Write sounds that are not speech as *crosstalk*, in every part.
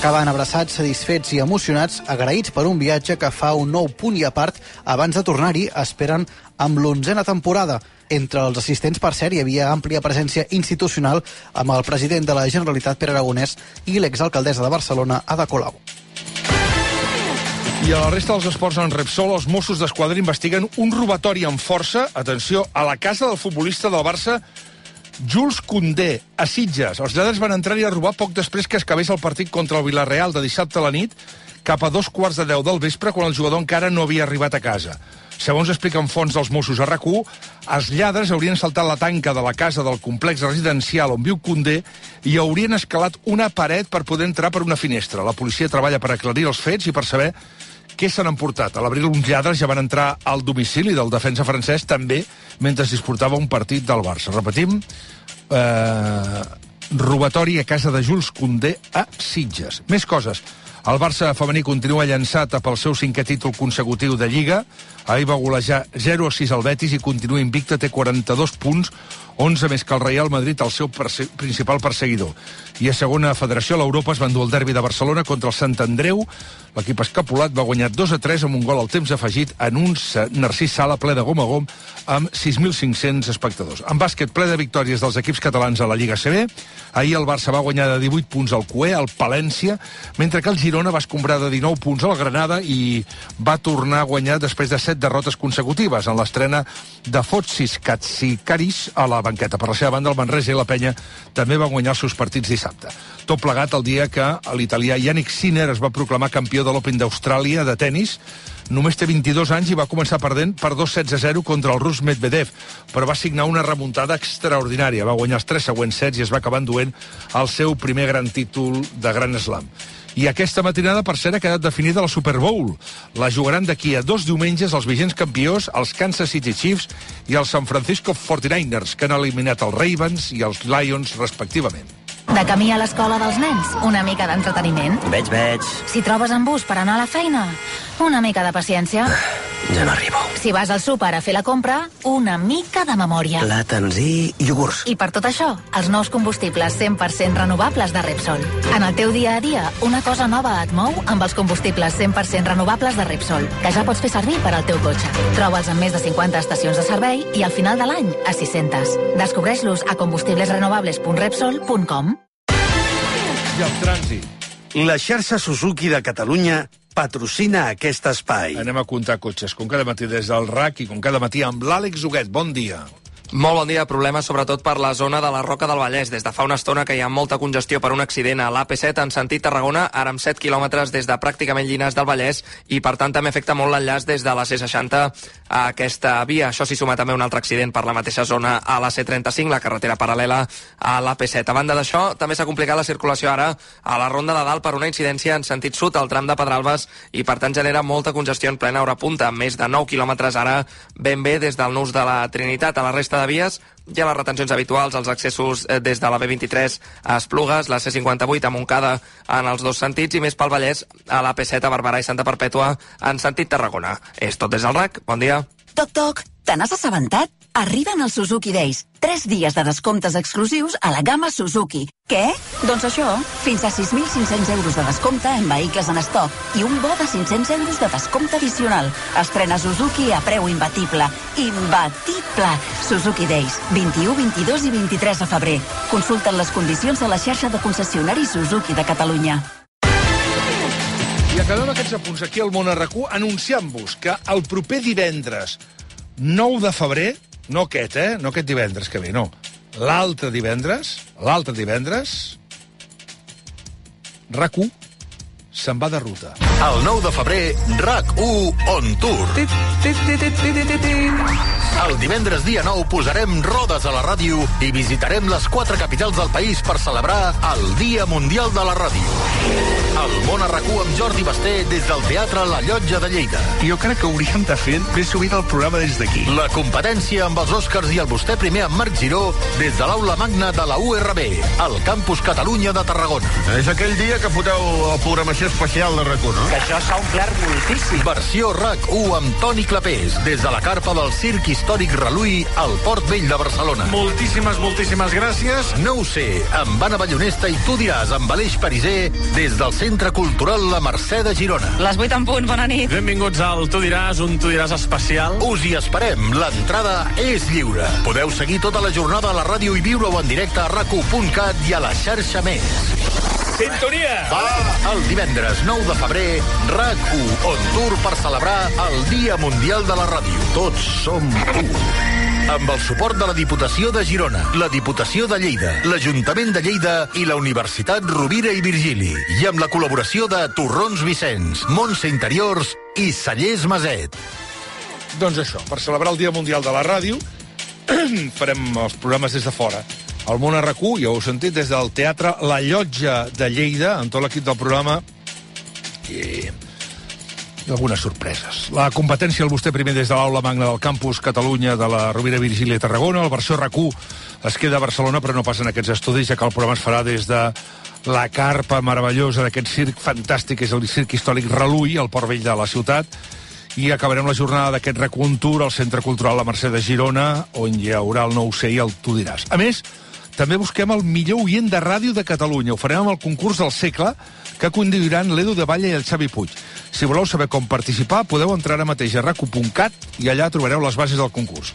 Acaben abraçats, satisfets i emocionats, agraïts per un viatge que fa un nou punt i a part abans de tornar-hi esperen amb l'onzena temporada. Entre els assistents, per cert, hi havia àmplia presència institucional amb el president de la Generalitat, Pere Aragonès, i l'exalcaldessa de Barcelona, Ada Colau. I a la resta dels esports en Repsol, els Mossos d'Esquadra investiguen un robatori amb força, atenció, a la casa del futbolista del Barça, Jules Condé, a Sitges. Els lladres van entrar-hi a robar poc després que acabés el partit contra el Villarreal de dissabte a la nit, cap a dos quarts de deu del vespre, quan el jugador encara no havia arribat a casa. Segons expliquen fons dels Mossos a rac els lladres haurien saltat la tanca de la casa del complex residencial on viu Condé i haurien escalat una paret per poder entrar per una finestra. La policia treballa per aclarir els fets i per saber què se n'han portat? A l'abril uns lladres ja van entrar al domicili del defensa francès també mentre disputava un partit del Barça. Repetim, eh, robatori a casa de Jules Condé a Sitges. Més coses. El Barça femení continua llançat pel seu cinquè títol consecutiu de Lliga. Ahir va golejar 0 a 6 al Betis i continua invicta, té 42 punts, 11 més que el Real Madrid, el seu perse principal perseguidor. I a segona federació, l'Europa es va endur el derbi de Barcelona contra el Sant Andreu. L'equip escapulat va guanyar 2 a 3 amb un gol al temps afegit en un Narcís Sala ple de gom a gom amb 6.500 espectadors. En bàsquet ple de victòries dels equips catalans a la Lliga CB, ahir el Barça va guanyar de 18 punts al Cué, al Palència, mentre que el Girona va escombrar de 19 punts al Granada i va tornar a guanyar després de 7 derrotes consecutives en l'estrena de Fotsis Katsikaris a la banqueta. Per la seva banda, el Manresa i la Penya també van guanyar els seus partits dissabte. Tot plegat el dia que l'italià Yannick Sinner es va proclamar campió de l'Open d'Austràlia de tennis. Només té 22 anys i va començar perdent per 2 sets a 0 contra el rus Medvedev, però va signar una remuntada extraordinària. Va guanyar els tres següents sets i es va acabar enduent el seu primer gran títol de Gran Slam. I aquesta matinada, per cert, ha quedat definida la Super Bowl. La jugaran d'aquí a dos diumenges els vigents campions, els Kansas City Chiefs i els San Francisco 49ers, que han eliminat els Ravens i els Lions, respectivament. De camí a l'escola dels nens, una mica d'entreteniment. Veig, veig. Si trobes en bus per anar a la feina, una mica de paciència. Ja no arribo. Si vas al súper a fer la compra, una mica de memòria. Plàtans i iogurts. I per tot això, els nous combustibles 100% renovables de Repsol. En el teu dia a dia, una cosa nova et mou amb els combustibles 100% renovables de Repsol, que ja pots fer servir per al teu cotxe. Troba'ls en més de 50 estacions de servei i al final de l'any a 600. Descobreix-los a combustiblesrenovables.repsol.com I el trànsit. La xarxa Suzuki de Catalunya patrocina aquest espai. Anem a comptar cotxes, com cada matí des del RAC i com cada matí amb l'Àlex Huguet. Bon dia. Molt bon dia. Problemes sobretot per la zona de la Roca del Vallès. Des de fa una estona que hi ha molta congestió per un accident a l'AP7 en sentit Tarragona, ara amb 7 quilòmetres des de pràcticament Llinars del Vallès i per tant també afecta molt l'enllaç des de la C60 a aquesta via. Això s'hi suma també un altre accident per la mateixa zona a la C35, la carretera paral·lela a l'AP7. A banda d'això, també s'ha complicat la circulació ara a la Ronda de Dalt per una incidència en sentit sud al tram de Pedralbes i per tant genera molta congestió en plena hora punta, més de 9 quilòmetres ara ben bé des del nus de la Trinitat. A la resta de vies hi ha les retencions habituals, els accessos eh, des de la B23 a Esplugues, la C58 a Montcada en els dos sentits i més pel Vallès a la P7 a Barberà i Santa Perpètua en sentit Tarragona. És tot des del RAC. Bon dia. Toc, toc, te n'has assabentat? Arriben els Suzuki Days. Tres dies de descomptes exclusius a la gamma Suzuki. Què? Doncs això, fins a 6.500 euros de descompte en vehicles en estoc i un bo de 500 euros de descompte addicional. Estrena Suzuki a preu imbatible. Imbatible! Suzuki Days, 21, 22 i 23 de febrer. Consulten les condicions a la xarxa de concessionaris Suzuki de Catalunya. I acabem aquests apunts aquí al Món anunciant-vos que el proper divendres 9 de febrer, no aquest, eh? No aquest divendres que ve, no. L'altre divendres, l'altre divendres, RAC1 se'n va de ruta. El 9 de febrer, RAC1 on tour. El divendres dia 9 posarem rodes a la ràdio i visitarem les quatre capitals del país per celebrar el Dia Mundial de la Ràdio. El món arracú amb Jordi Basté des del Teatre La Llotja de Lleida. Jo crec que hauríem de fer més sovint el programa des d'aquí. La competència amb els Oscars i el vostè primer amb Marc Giró des de l'aula magna de la URB, al campus Catalunya de Tarragona. És aquell dia que foteu la programació especial de RAC1, no? Que això s'ha omplert moltíssim. Versió RAC1 amb Toni Clapés, des de la carpa del Circ Històric Reluí al Port Vell de Barcelona. Moltíssimes, moltíssimes gràcies. No ho sé, amb Anna Ballonesta i tu diràs amb Aleix Pariser des del Centre Cultural La Mercè de Girona. Les 8 en punt, bona nit. Benvinguts al Tu diràs, un Tu diràs especial. Us hi esperem, l'entrada és lliure. Podeu seguir tota la jornada a la ràdio i viure-ho en directe a racu.cat i a la xarxa més. Sintonia! Va! El divendres 9 de febrer, RAC1 on tour per celebrar el Dia Mundial de la Ràdio. Tots som u. Amb el suport de la Diputació de Girona, la Diputació de Lleida, l'Ajuntament de Lleida i la Universitat Rovira i Virgili. I amb la col·laboració de Torrons Vicenç, Montse Interiors i Cellers Maset. Doncs això, per celebrar el Dia Mundial de la Ràdio, *clears throat* farem els programes des de fora. El món arracú, ja ho heu sentit, des del Teatre La Llotja de Lleida, amb tot l'equip del programa, i, i algunes sorpreses. La competència el vostè primer des de l'aula magna del campus Catalunya de la Rovira Virgília i Tarragona. La versió RAC1 es queda a Barcelona, però no passa en aquests estudis, ja que el programa es farà des de la carpa meravellosa d'aquest circ fantàstic, és el circ històric Reluí, al Port Vell de la ciutat, i acabarem la jornada d'aquest recontur al Centre Cultural La Mercè de Girona, on hi haurà el nou i el tu diràs. A més, també busquem el millor oient de ràdio de Catalunya. Ho farem amb el concurs del segle, que conduiran l'Edu de Valle i el Xavi Puig. Si voleu saber com participar, podeu entrar ara mateix a racu.cat i allà trobareu les bases del concurs.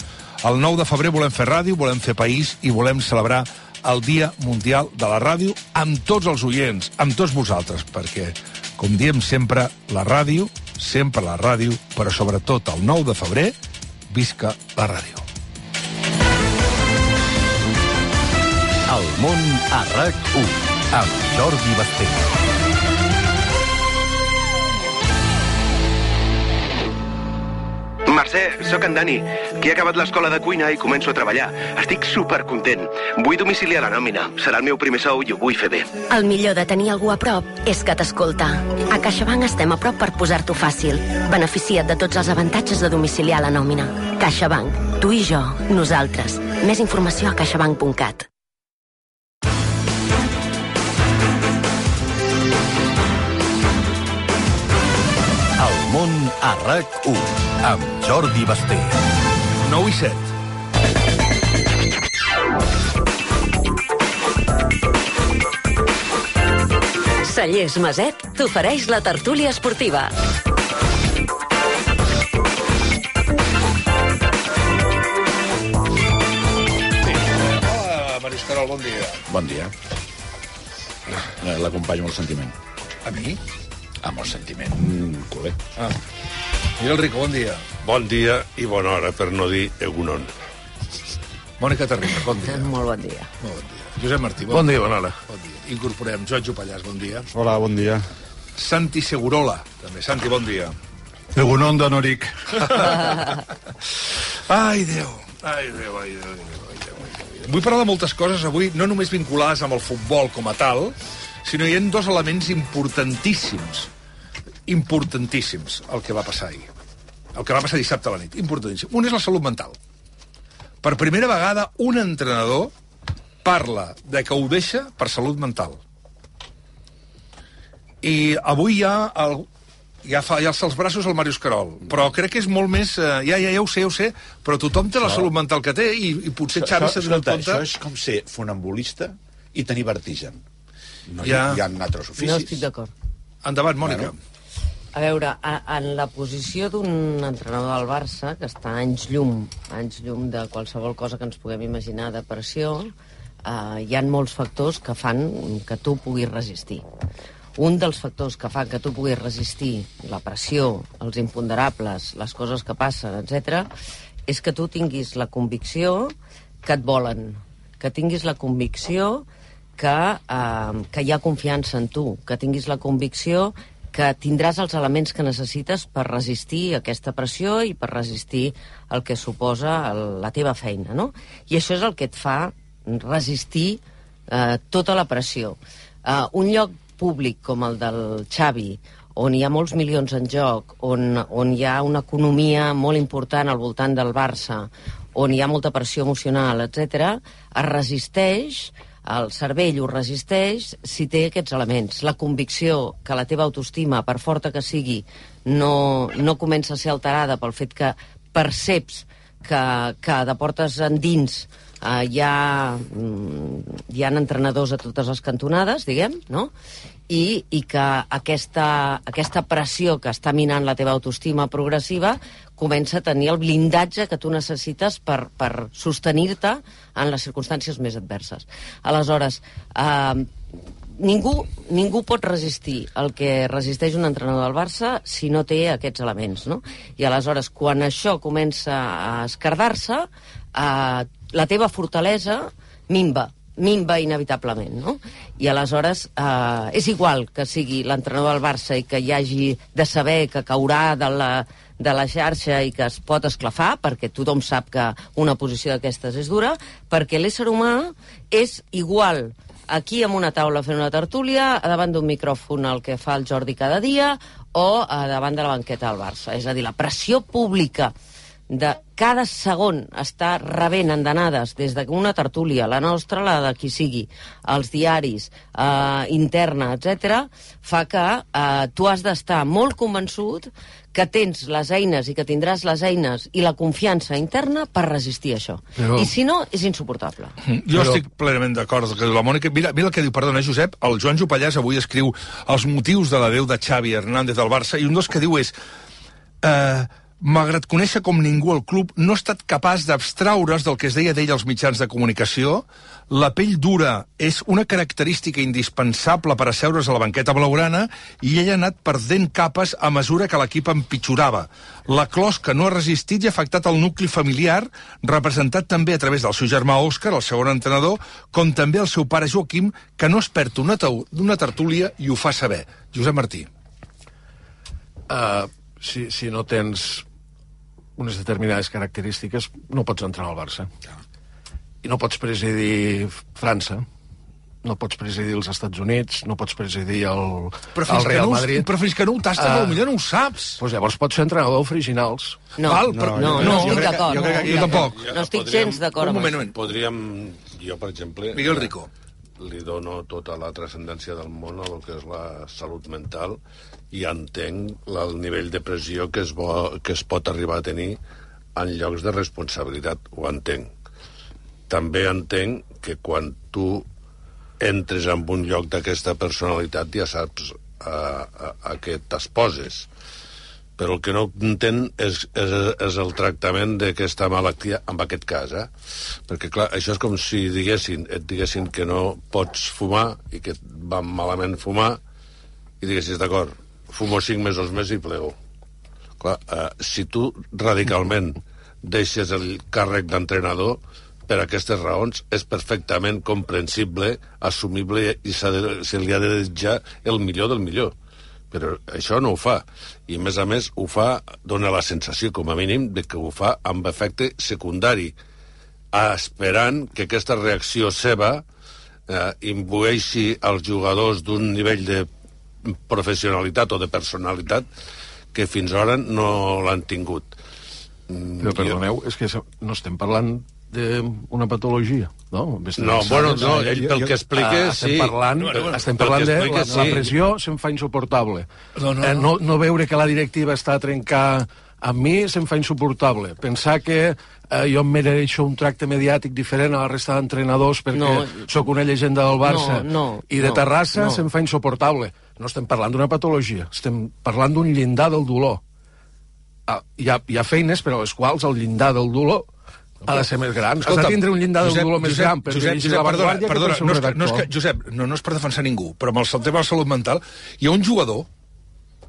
El 9 de febrer volem fer ràdio, volem fer país i volem celebrar el Dia Mundial de la Ràdio amb tots els oients, amb tots vosaltres, perquè, com diem sempre, la ràdio, sempre la ràdio, però sobretot el 9 de febrer, visca la ràdio. El món a RAC1 amb Jordi Basté. Mercè, sóc en Dani, que he acabat l'escola de cuina i començo a treballar. Estic supercontent. Vull domiciliar la nòmina. Serà el meu primer sou i ho vull fer bé. El millor de tenir algú a prop és que t'escolta. A CaixaBank estem a prop per posar-t'ho fàcil. Beneficia't de tots els avantatges de domiciliar la nòmina. CaixaBank. Tu i jo. Nosaltres. Més informació a caixabank.cat. món a RAC1 amb Jordi Basté. 9 i 7. Cellers Maset t'ofereix la tertúlia esportiva. Hola, Maris Carol, bon dia. Bon dia. Eh, L'acompanyo amb el sentiment. A mi? Amb el sentiment. Mm, culer. Ah. Mira el Rico, bon dia. Bon dia i bona hora, per no dir egunon. Mònica Terriba, bon dia. Molt bon dia. Molt bon dia. Josep Martí, Bon dia, bona hora. Bon dia. Incorporem Joan Jopallàs, bon dia. Hola, bon dia. Santi Segurola, també. Santi, bon dia. Egunon de Noric. *laughs* Ai, Déu. Ai, Déu, ai, Déu, ai, Déu, ai, Déu, ai, Déu. Vull parlar de moltes coses avui, no només vinculades amb el futbol com a tal, sinó hi ha dos elements importantíssims, importantíssims, el que va passar ahir. El que va passar dissabte a la nit. Importantíssim. Un és la salut mental. Per primera vegada, un entrenador parla de que ho deixa per salut mental. I avui hi ha el, ja fa ja els braços al Màrius Carol, però crec que és molt més... Eh, ja, ja, ja ho sé, ja ho sé, però tothom té la salut mental que té i, i potser Això, Xavi s'ha donat compte... això és com ser funambulista i tenir vertigen. No, Ja. hi, hi ha altres oficis. No estic d'acord. Endavant, Mònica. A veure, a, en la posició d'un entrenador del Barça, que està anys llum, anys llum de qualsevol cosa que ens puguem imaginar de pressió, eh, hi han molts factors que fan que tu puguis resistir. Un dels factors que fan que tu puguis resistir la pressió, els imponderables, les coses que passen, etc, és que tu tinguis la convicció que et volen, que tinguis la convicció que, eh, que hi ha confiança en tu, que tinguis la convicció que tindràs els elements que necessites per resistir aquesta pressió i per resistir el que suposa el, la teva feina, no? I això és el que et fa resistir eh, tota la pressió. Eh, un lloc públic com el del Xavi, on hi ha molts milions en joc, on, on hi ha una economia molt important al voltant del Barça, on hi ha molta pressió emocional, etc, es resisteix, el cervell ho resisteix si té aquests elements. La convicció que la teva autoestima, per forta que sigui, no, no comença a ser alterada pel fet que perceps que, que de portes endins eh, hi, ha, mm, hi ha entrenadors a totes les cantonades, diguem, no? I, i que aquesta, aquesta pressió que està minant la teva autoestima progressiva comença a tenir el blindatge que tu necessites per, per sostenir-te en les circumstàncies més adverses. Aleshores, eh, ningú, ningú pot resistir el que resisteix un entrenador del Barça si no té aquests elements, no? I aleshores, quan això comença a escardar-se, eh, la teva fortalesa minva minva inevitablement, no? I aleshores eh, és igual que sigui l'entrenador del Barça i que hi hagi de saber que caurà de la, de la xarxa i que es pot esclafar, perquè tothom sap que una posició d'aquestes és dura, perquè l'ésser humà és igual aquí amb una taula fent una tertúlia, davant d'un micròfon el que fa el Jordi cada dia, o a davant de la banqueta del Barça. És a dir, la pressió pública de cada segon estar rebent endanades des d'una tertúlia, la nostra, la de qui sigui, els diaris, eh, interna, etc, fa que eh, tu has d'estar molt convençut que tens les eines i que tindràs les eines i la confiança interna per resistir això. Però- I si no, és insuportable. Jo estic plenament d'acord amb que la Mònica. Mira, mira el que diu, perdona, Josep, el Joan Jopallàs avui escriu els motius de la veu de Xavi Hernández del Barça, i un dels que diu és... Eh, malgrat conèixer com ningú el club, no ha estat capaç d'abstraure's del que es deia d'ell als mitjans de comunicació. La pell dura és una característica indispensable per asseure's a la banqueta blaugrana i ell ha anat perdent capes a mesura que l'equip empitjorava. La closca no ha resistit i ha afectat el nucli familiar, representat també a través del seu germà Òscar, el segon entrenador, com també el seu pare Joaquim, que no es perd una, una tertúlia i ho fa saber. Josep Martí. Uh, si, si no tens unes determinades característiques, no pots entrar al Barça. I no pots presidir França, no pots presidir els Estats Units, no pots presidir el, Però el Real no Madrid. però fins que no ho tastes, Ah. potser no ho saps. Pues llavors pots ser entrenador d'originals. No, Val, però- no, no, no, estic jo crec jo crec que- jo tampoc. No estic Podríem- gens d'acord Un amb moment, això. un moment. Podríem, jo, per exemple... Miguel Rico. Li dono tota la transcendència del món a el que és la salut mental i entenc el nivell de pressió que es, bo, que es pot arribar a tenir en llocs de responsabilitat. Ho entenc. També entenc que quan tu entres en un lloc d'aquesta personalitat ja saps a, a, a què t'esposes però el que no entenc és, és, és el tractament d'aquesta malaltia en aquest cas, eh? Perquè, clar, això és com si diguessin, et diguessin que no pots fumar i que et va malament fumar i diguessis, d'acord, fumo cinc mesos més i plego. Clar, eh, si tu radicalment deixes el càrrec d'entrenador, per aquestes raons és perfectament comprensible, assumible i se li ha de desitjar el millor del millor però això no ho fa. I, a més a més, ho fa, dona la sensació, com a mínim, de que ho fa amb efecte secundari, esperant que aquesta reacció seva eh, imbueixi als jugadors d'un nivell de professionalitat o de personalitat que fins ara no l'han tingut. Però perdoneu, és que no estem parlant d'una patologia, no? No, bueno, no, ell pel que explica, Ah, estem sí. Parlant, No, no, estem parlant de explica, la, la sí. pressió se'm fa insuportable. No, no, Eh, no. no, no veure que la directiva està a trencar amb mi se'm fa insuportable. Pensar que eh, jo em mereixo un tracte mediàtic diferent a la resta d'entrenadors perquè No. sóc una llegenda del Barça No, no, i de no, Terrassa no. se'm fa insuportable. No estem parlant d'una patologia, estem parlant d'un llindar del dolor. Ah, hi, ha, hi ha feines per a les quals el llindar del dolor ha de ser més gran. Has de tindre un llindar del dolor més gran per Josep, Josep, la perdona, perdona, no, és no, és que. Josep, no, no és per defensar ningú, però amb el tema de la salut mental hi ha un jugador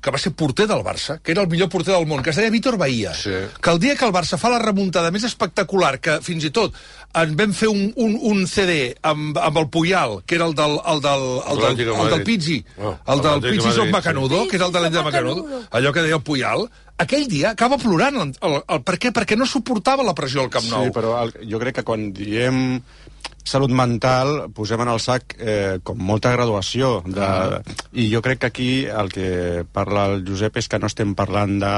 que va ser porter del Barça, que era el millor porter del món, que es deia Víctor Bahia, sí. que el dia que el Barça fa la remuntada més espectacular, que fins i tot en vam fer un, un, un CD amb, amb el Puyal, que era el del, el del, el del, el del, el del Pizzi, Oh, el del Pizzi Madrid, Macanudo, que era el de l'any de Macanudo, allò que deia el Puyal, aquell dia acaba plorant. El, el, el, per què? Perquè no suportava la pressió al Camp Nou. Sí, però el, jo crec que quan diem salut mental posem en el sac eh, com molta graduació de, Ah. i jo crec que aquí el que parla el Josep és que no estem parlant de,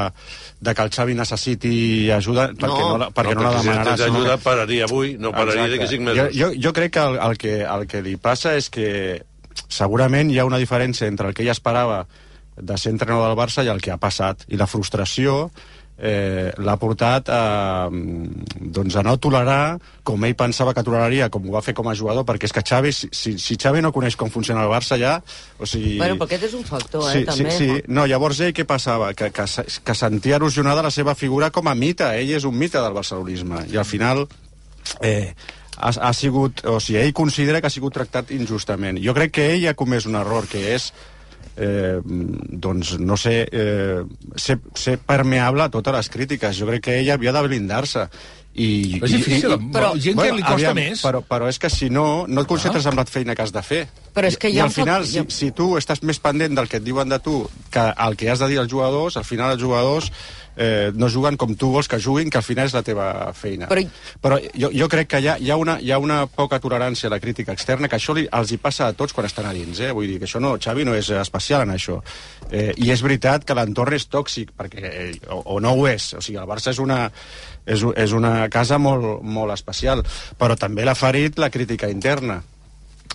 de que el Xavi necessiti ajuda perquè no, la, perquè no, la perquè si demanarà sinó ajuda que- pararia avui, no pararia Exacte. d'aquí cinc jo, mesos. jo, jo crec que el, el que el que li passa és que segurament hi ha una diferència entre el que ell esperava de ser entrenador del Barça i el que ha passat i la frustració eh, l'ha portat a, doncs a no tolerar com ell pensava que toleraria, com ho va fer com a jugador, perquè és que Xavi, si, si, Xavi no coneix com funciona el Barça ja, o sigui... Bueno, però aquest és un factor, eh, Sí, sí, també. sí. No, llavors ell què passava? Que, que, que sentia erosionada la seva figura com a mite. Ell és un mite del barcelonisme. I al final eh, ha, ha sigut... O sigui, ell considera que ha sigut tractat injustament. Jo crec que ell ha comès un error, que és eh, doncs, no sé, eh, ser, ser permeable a totes les crítiques. Jo crec que ell havia de blindar-se. I, Però és difícil, però- gent que li costa més. Però, però és que si no, no et concentres en la feina que has de fer. Però és que I ha al final, hi si, si tu estàs més pendent del que et diuen de tu que el que has de dir als jugadors, al final els jugadors eh, no juguen com tu vols que juguin, que al final és la teva feina. Però- Però jo, jo crec que hi ha, hi, ha una, hi ha una poca tolerància a la crítica externa, que això li, els hi passa a tots quan estan a dins, eh? Vull dir que això no, Xavi no és especial en això. Eh, I és veritat que l'entorn és tòxic, perquè, eh, o, o no ho és. O sigui, el Barça és una, és, és una casa molt, molt especial, però també l'ha ferit la crítica interna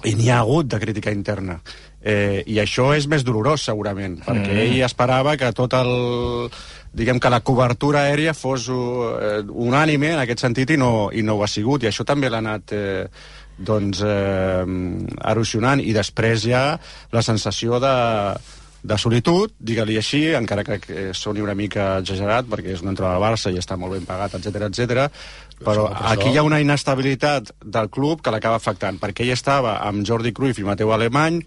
i n'hi ha hagut de crítica interna eh, i això és més dolorós segurament perquè Mm. ell esperava que tot el diguem que la cobertura aèria fos uh, unànime en aquest sentit i no, i no ho ha sigut. I això també l'ha anat eh, doncs eh, erosionant. I després ha la sensació de, de solitud, digue-li així, encara que soni una mica exagerat, perquè és un entrenador del Barça i està molt ben pagat, etc etc. però per aquí hi ha una inestabilitat del club que l'acaba afectant, perquè ell estava amb Jordi Cruyff i Mateu Alemany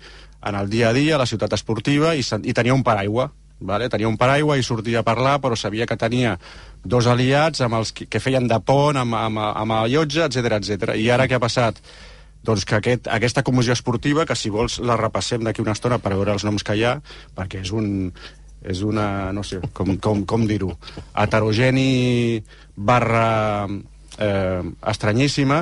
en el dia a dia, a la ciutat esportiva, i, i tenia un paraigua, vale? tenia un paraigua i sortia a parlar, però sabia que tenia dos aliats amb els que, feien de pont amb, amb, amb el llotge, etc etc. I ara què ha passat? doncs que aquest, aquesta comissió esportiva, que si vols la repassem d'aquí una estona per veure els noms que hi ha, perquè és un és una, no sé, com, com, com dir-ho, heterogeni barra eh, estranyíssima,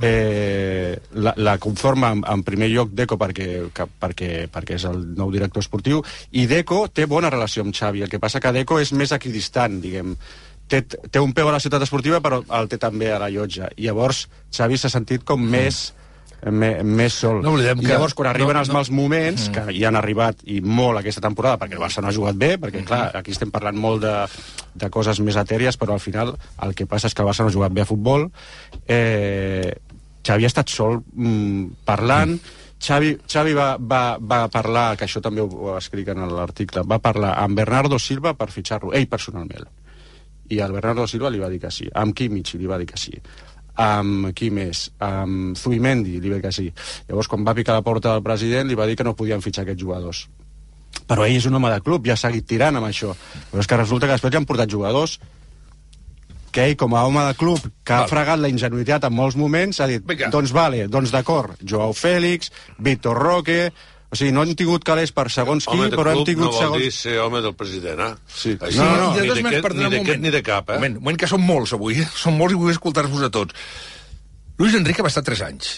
eh, la, la conforma en, en primer lloc Deco perquè, que, perquè, perquè és el nou director esportiu i Deco té bona relació amb Xavi el que passa que Deco és més equidistant diguem, té, té un peu a la ciutat esportiva però el té també a la llotja i llavors Xavi s'ha sentit com més me, més sol. No oblidem I que- llavors, quan arriben no, els mals moments, Mm. que hi han arribat i molt aquesta temporada, perquè el Barça no ha jugat bé, perquè, clar, aquí estem parlant molt de, de coses més etèries, però al final el que passa és que el Barça no ha jugat bé a futbol. Eh, Xavi ha estat sol mm, parlant, Xavi, Xavi va, va, va parlar, que això també ho, ho escric en l'article, va parlar amb Bernardo Silva per fitxar-lo, ell personalment. I el Bernardo Silva li va dir que sí. Amb Kimmich li va dir que sí. Amb qui més? Amb Zubimendi li va dir que sí. Llavors, quan va picar la porta del president, li va dir que no podien fitxar aquests jugadors. Però ell és un home de club i ha seguit tirant amb això. Però és que resulta que després li han portat jugadors que ell, com a home de club, que ha fregat la ingenuïtat en molts moments, ha dit, Vinga. doncs vale, doncs d'acord, Joao Fèlix, Víctor Roque... O sigui, no hem tingut calés per segons qui, Home de però hem tingut no vol segons... dir ser home del president, eh? Sí. Així, No, no, no, no, ni totes de maneres, aquest, perdona ni d'aquest moment. ni de cap, eh? Un moment, un moment que som molts avui, eh? Som molts i vull escoltar-vos a tots. Luis Enrique va estar 3 anys.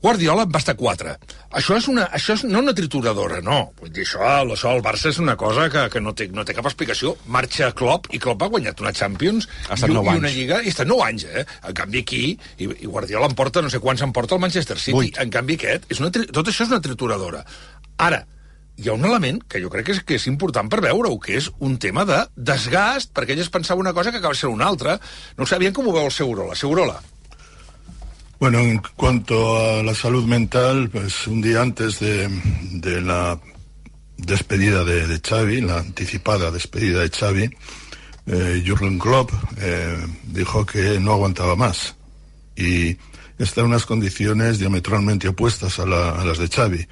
Guardiola en va estar 4. Això és, una, això és no una trituradora, no. Vull dir, això, això al Barça és una cosa que, que no, té, no té cap explicació. Marxa Klopp, i Klopp ha guanyat una Champions Ha estat i, i una. Lliga, i està 9 anys, eh? En canvi aquí, i, i Guardiola en porta, no sé quants en porta el Manchester City, Vuit. en canvi aquest, és una, tot això és una trituradora. Ara, hi ha un element que jo crec que és, que és important per veure-ho, que és un tema de desgast, perquè ell es pensava una cosa que acaba sent una altra. No aviam com ho veu el. Segurola. Bueno, en cuanto a la salud mental, pues un día antes de, de la despedida de, de Xavi, la anticipada despedida de Xavi, eh, Jürgen Klopp eh, dijo que no aguantaba más y está en unas condiciones diametralmente opuestas a, la- a las de Xavi.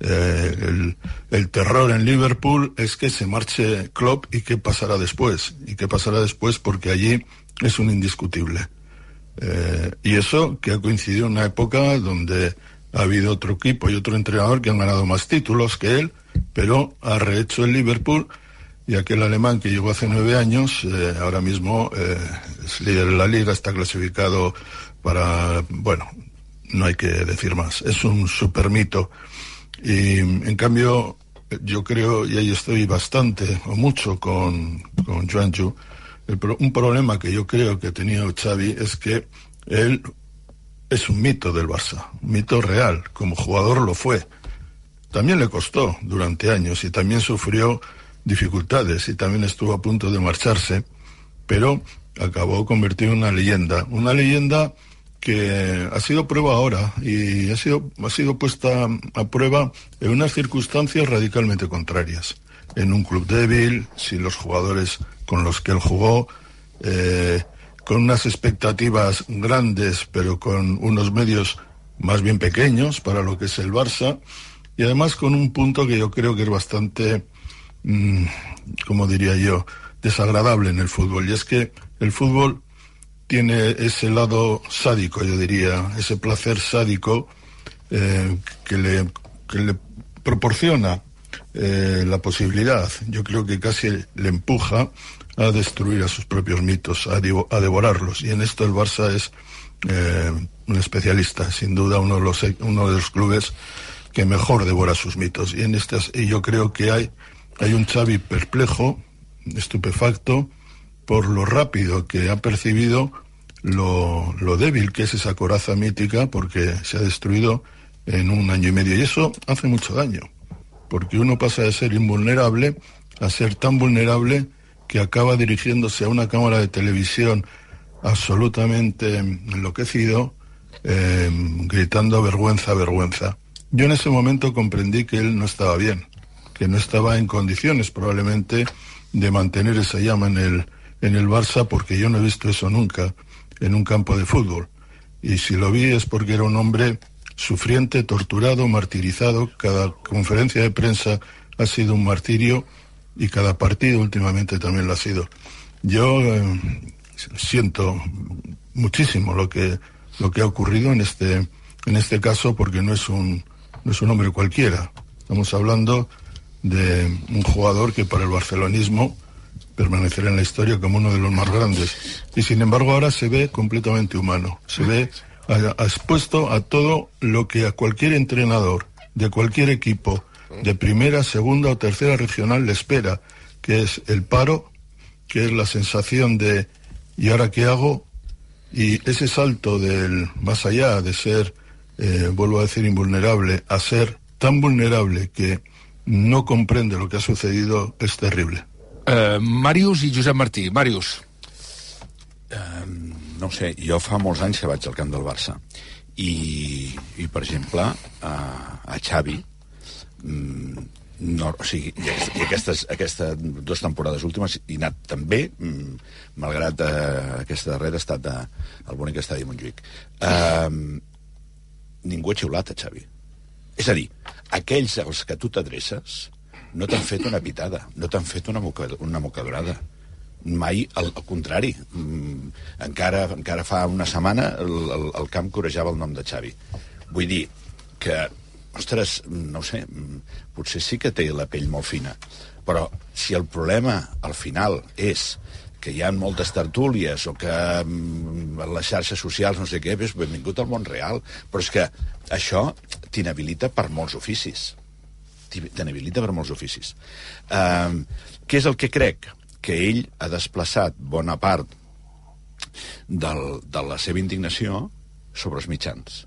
Eh, el, el, terror en Liverpool es que se marche Klopp y qué pasará después. Y qué pasará después porque allí es un indiscutible. Eh, y eso que ha coincidido en una época donde ha habido otro equipo y otro entrenador que han ganado más títulos que él, pero ha rehecho el Liverpool y aquel alemán que llegó hace nueve años, eh, ahora mismo eh, es líder de la liga, está clasificado para, bueno, no hay que decir más, es un super mito. Y en cambio, yo creo, y ahí estoy bastante o mucho con, con Un problema que yo creo que tenía Xavi es que él es un mito del Barça, un mito real, como jugador lo fue. También le costó durante años y también sufrió dificultades y también estuvo a punto de marcharse, pero acabó convertido en una leyenda, una leyenda que ha sido prueba ahora y ha sido, ha sido puesta a prueba en unas circunstancias radicalmente contrarias. En un club débil, sin los jugadores con los que él jugó, eh, con unas expectativas grandes, pero con unos medios más bien pequeños para lo que es el Barça, y además con un punto que yo creo que es bastante, mm, como diría yo, desagradable en el fútbol, y es que el fútbol tiene ese lado sádico, yo diría, ese placer sádico eh, que, le, que le proporciona eh, la posibilidad, yo creo que casi le empuja a destruir a sus propios mitos, a, devorarlos. Y en esto el Barça es eh, un especialista, sin duda uno de, los, uno de los clubes que mejor devora sus mitos. Y en estas, y yo creo que hay, hay un Xavi perplejo, estupefacto, por lo rápido que ha percibido lo, lo débil que es esa coraza mítica, porque se ha destruido en un año y medio. Y eso hace mucho daño, porque uno pasa de ser invulnerable a ser tan vulnerable que acaba dirigiéndose a una cámara de televisión absolutamente enloquecido, eh, gritando vergüenza, vergüenza. Yo en ese momento comprendí que él no estaba bien, que no estaba en condiciones probablemente de mantener esa llama en el, en el Barça, porque yo no he visto eso nunca en un campo de fútbol. Y si lo vi es porque era un hombre sufriente, torturado, martirizado. Cada conferencia de prensa ha sido un martirio y cada partido últimamente también lo ha sido. Yo eh, siento muchísimo lo que lo que ha ocurrido en este en este caso porque no es un no es un hombre cualquiera. Estamos hablando de un jugador que para el barcelonismo permanecerá en la historia como uno de los más grandes. Y sin embargo ahora se ve completamente humano, se ve expuesto a todo lo que a cualquier entrenador de cualquier equipo de primera, segunda o tercera regional le espera, que es el paro, que es la sensación de ¿y ahora qué hago? Y ese salto del más allá de ser, eh, vuelvo a decir, invulnerable, a ser tan vulnerable que no comprende lo que ha sucedido es terrible. Uh, Màrius i Josep Martí. Màrius. No sé, jo fa molts anys que vaig al camp del Barça i, i per exemple, a, a Xavi, mm, no, o sigui, i, i aquestes, aquestes dues temporades últimes he anat també, mm, malgrat eh, aquesta darrera ha estat a, al bonic estadi Montjuïc. Eh, ningú ha xiulat a Xavi. És a dir, aquells als que tu t'adreces no t'han fet una pitada, no t'han fet una, moca, una mocadorada. Mai, al, al contrari. Mm, encara, encara fa una setmana el, el, el camp corejava el nom de Xavi. Vull dir que ostres, no sé, potser sí que té la pell molt fina, però si el problema al final és que hi ha moltes tertúlies o que mm, les xarxes socials no sé què, és benvingut al món real, però és que això t'inhabilita per molts oficis. T'inhabilita per molts oficis. Uh, què és el que crec? Que ell ha desplaçat bona part del, de la seva indignació sobre els mitjans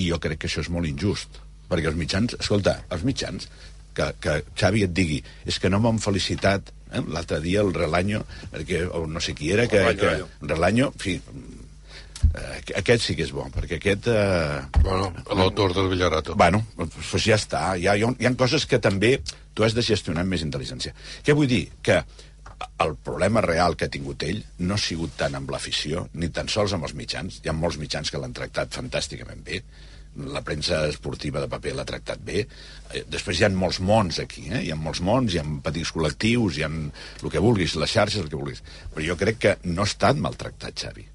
i jo crec que això és molt injust perquè els mitjans, escolta, els mitjans que, que Xavi et digui és que no m'han felicitat eh? l'altre dia el Relaño perquè, o no sé qui era que, Relaño, que Relaño, en fi eh, aquest sí que és bo, perquè aquest... Eh, bueno, l'autor del Villarato. Bueno, doncs ja està. Hi ha, hi, ha, coses que també tu has de gestionar amb més intel·ligència. Què vull dir? Que el problema real que ha tingut ell no ha sigut tant amb l'afició, ni tan sols amb els mitjans. Hi ha molts mitjans que l'han tractat fantàsticament bé, la premsa esportiva de paper l'ha tractat bé. Eh, després hi ha molts mons aquí, eh? hi ha molts mons, hi ha petits col·lectius, hi ha el que vulguis, les xarxes, el que vulguis. Però jo crec que no ha estat maltractat, Xavi.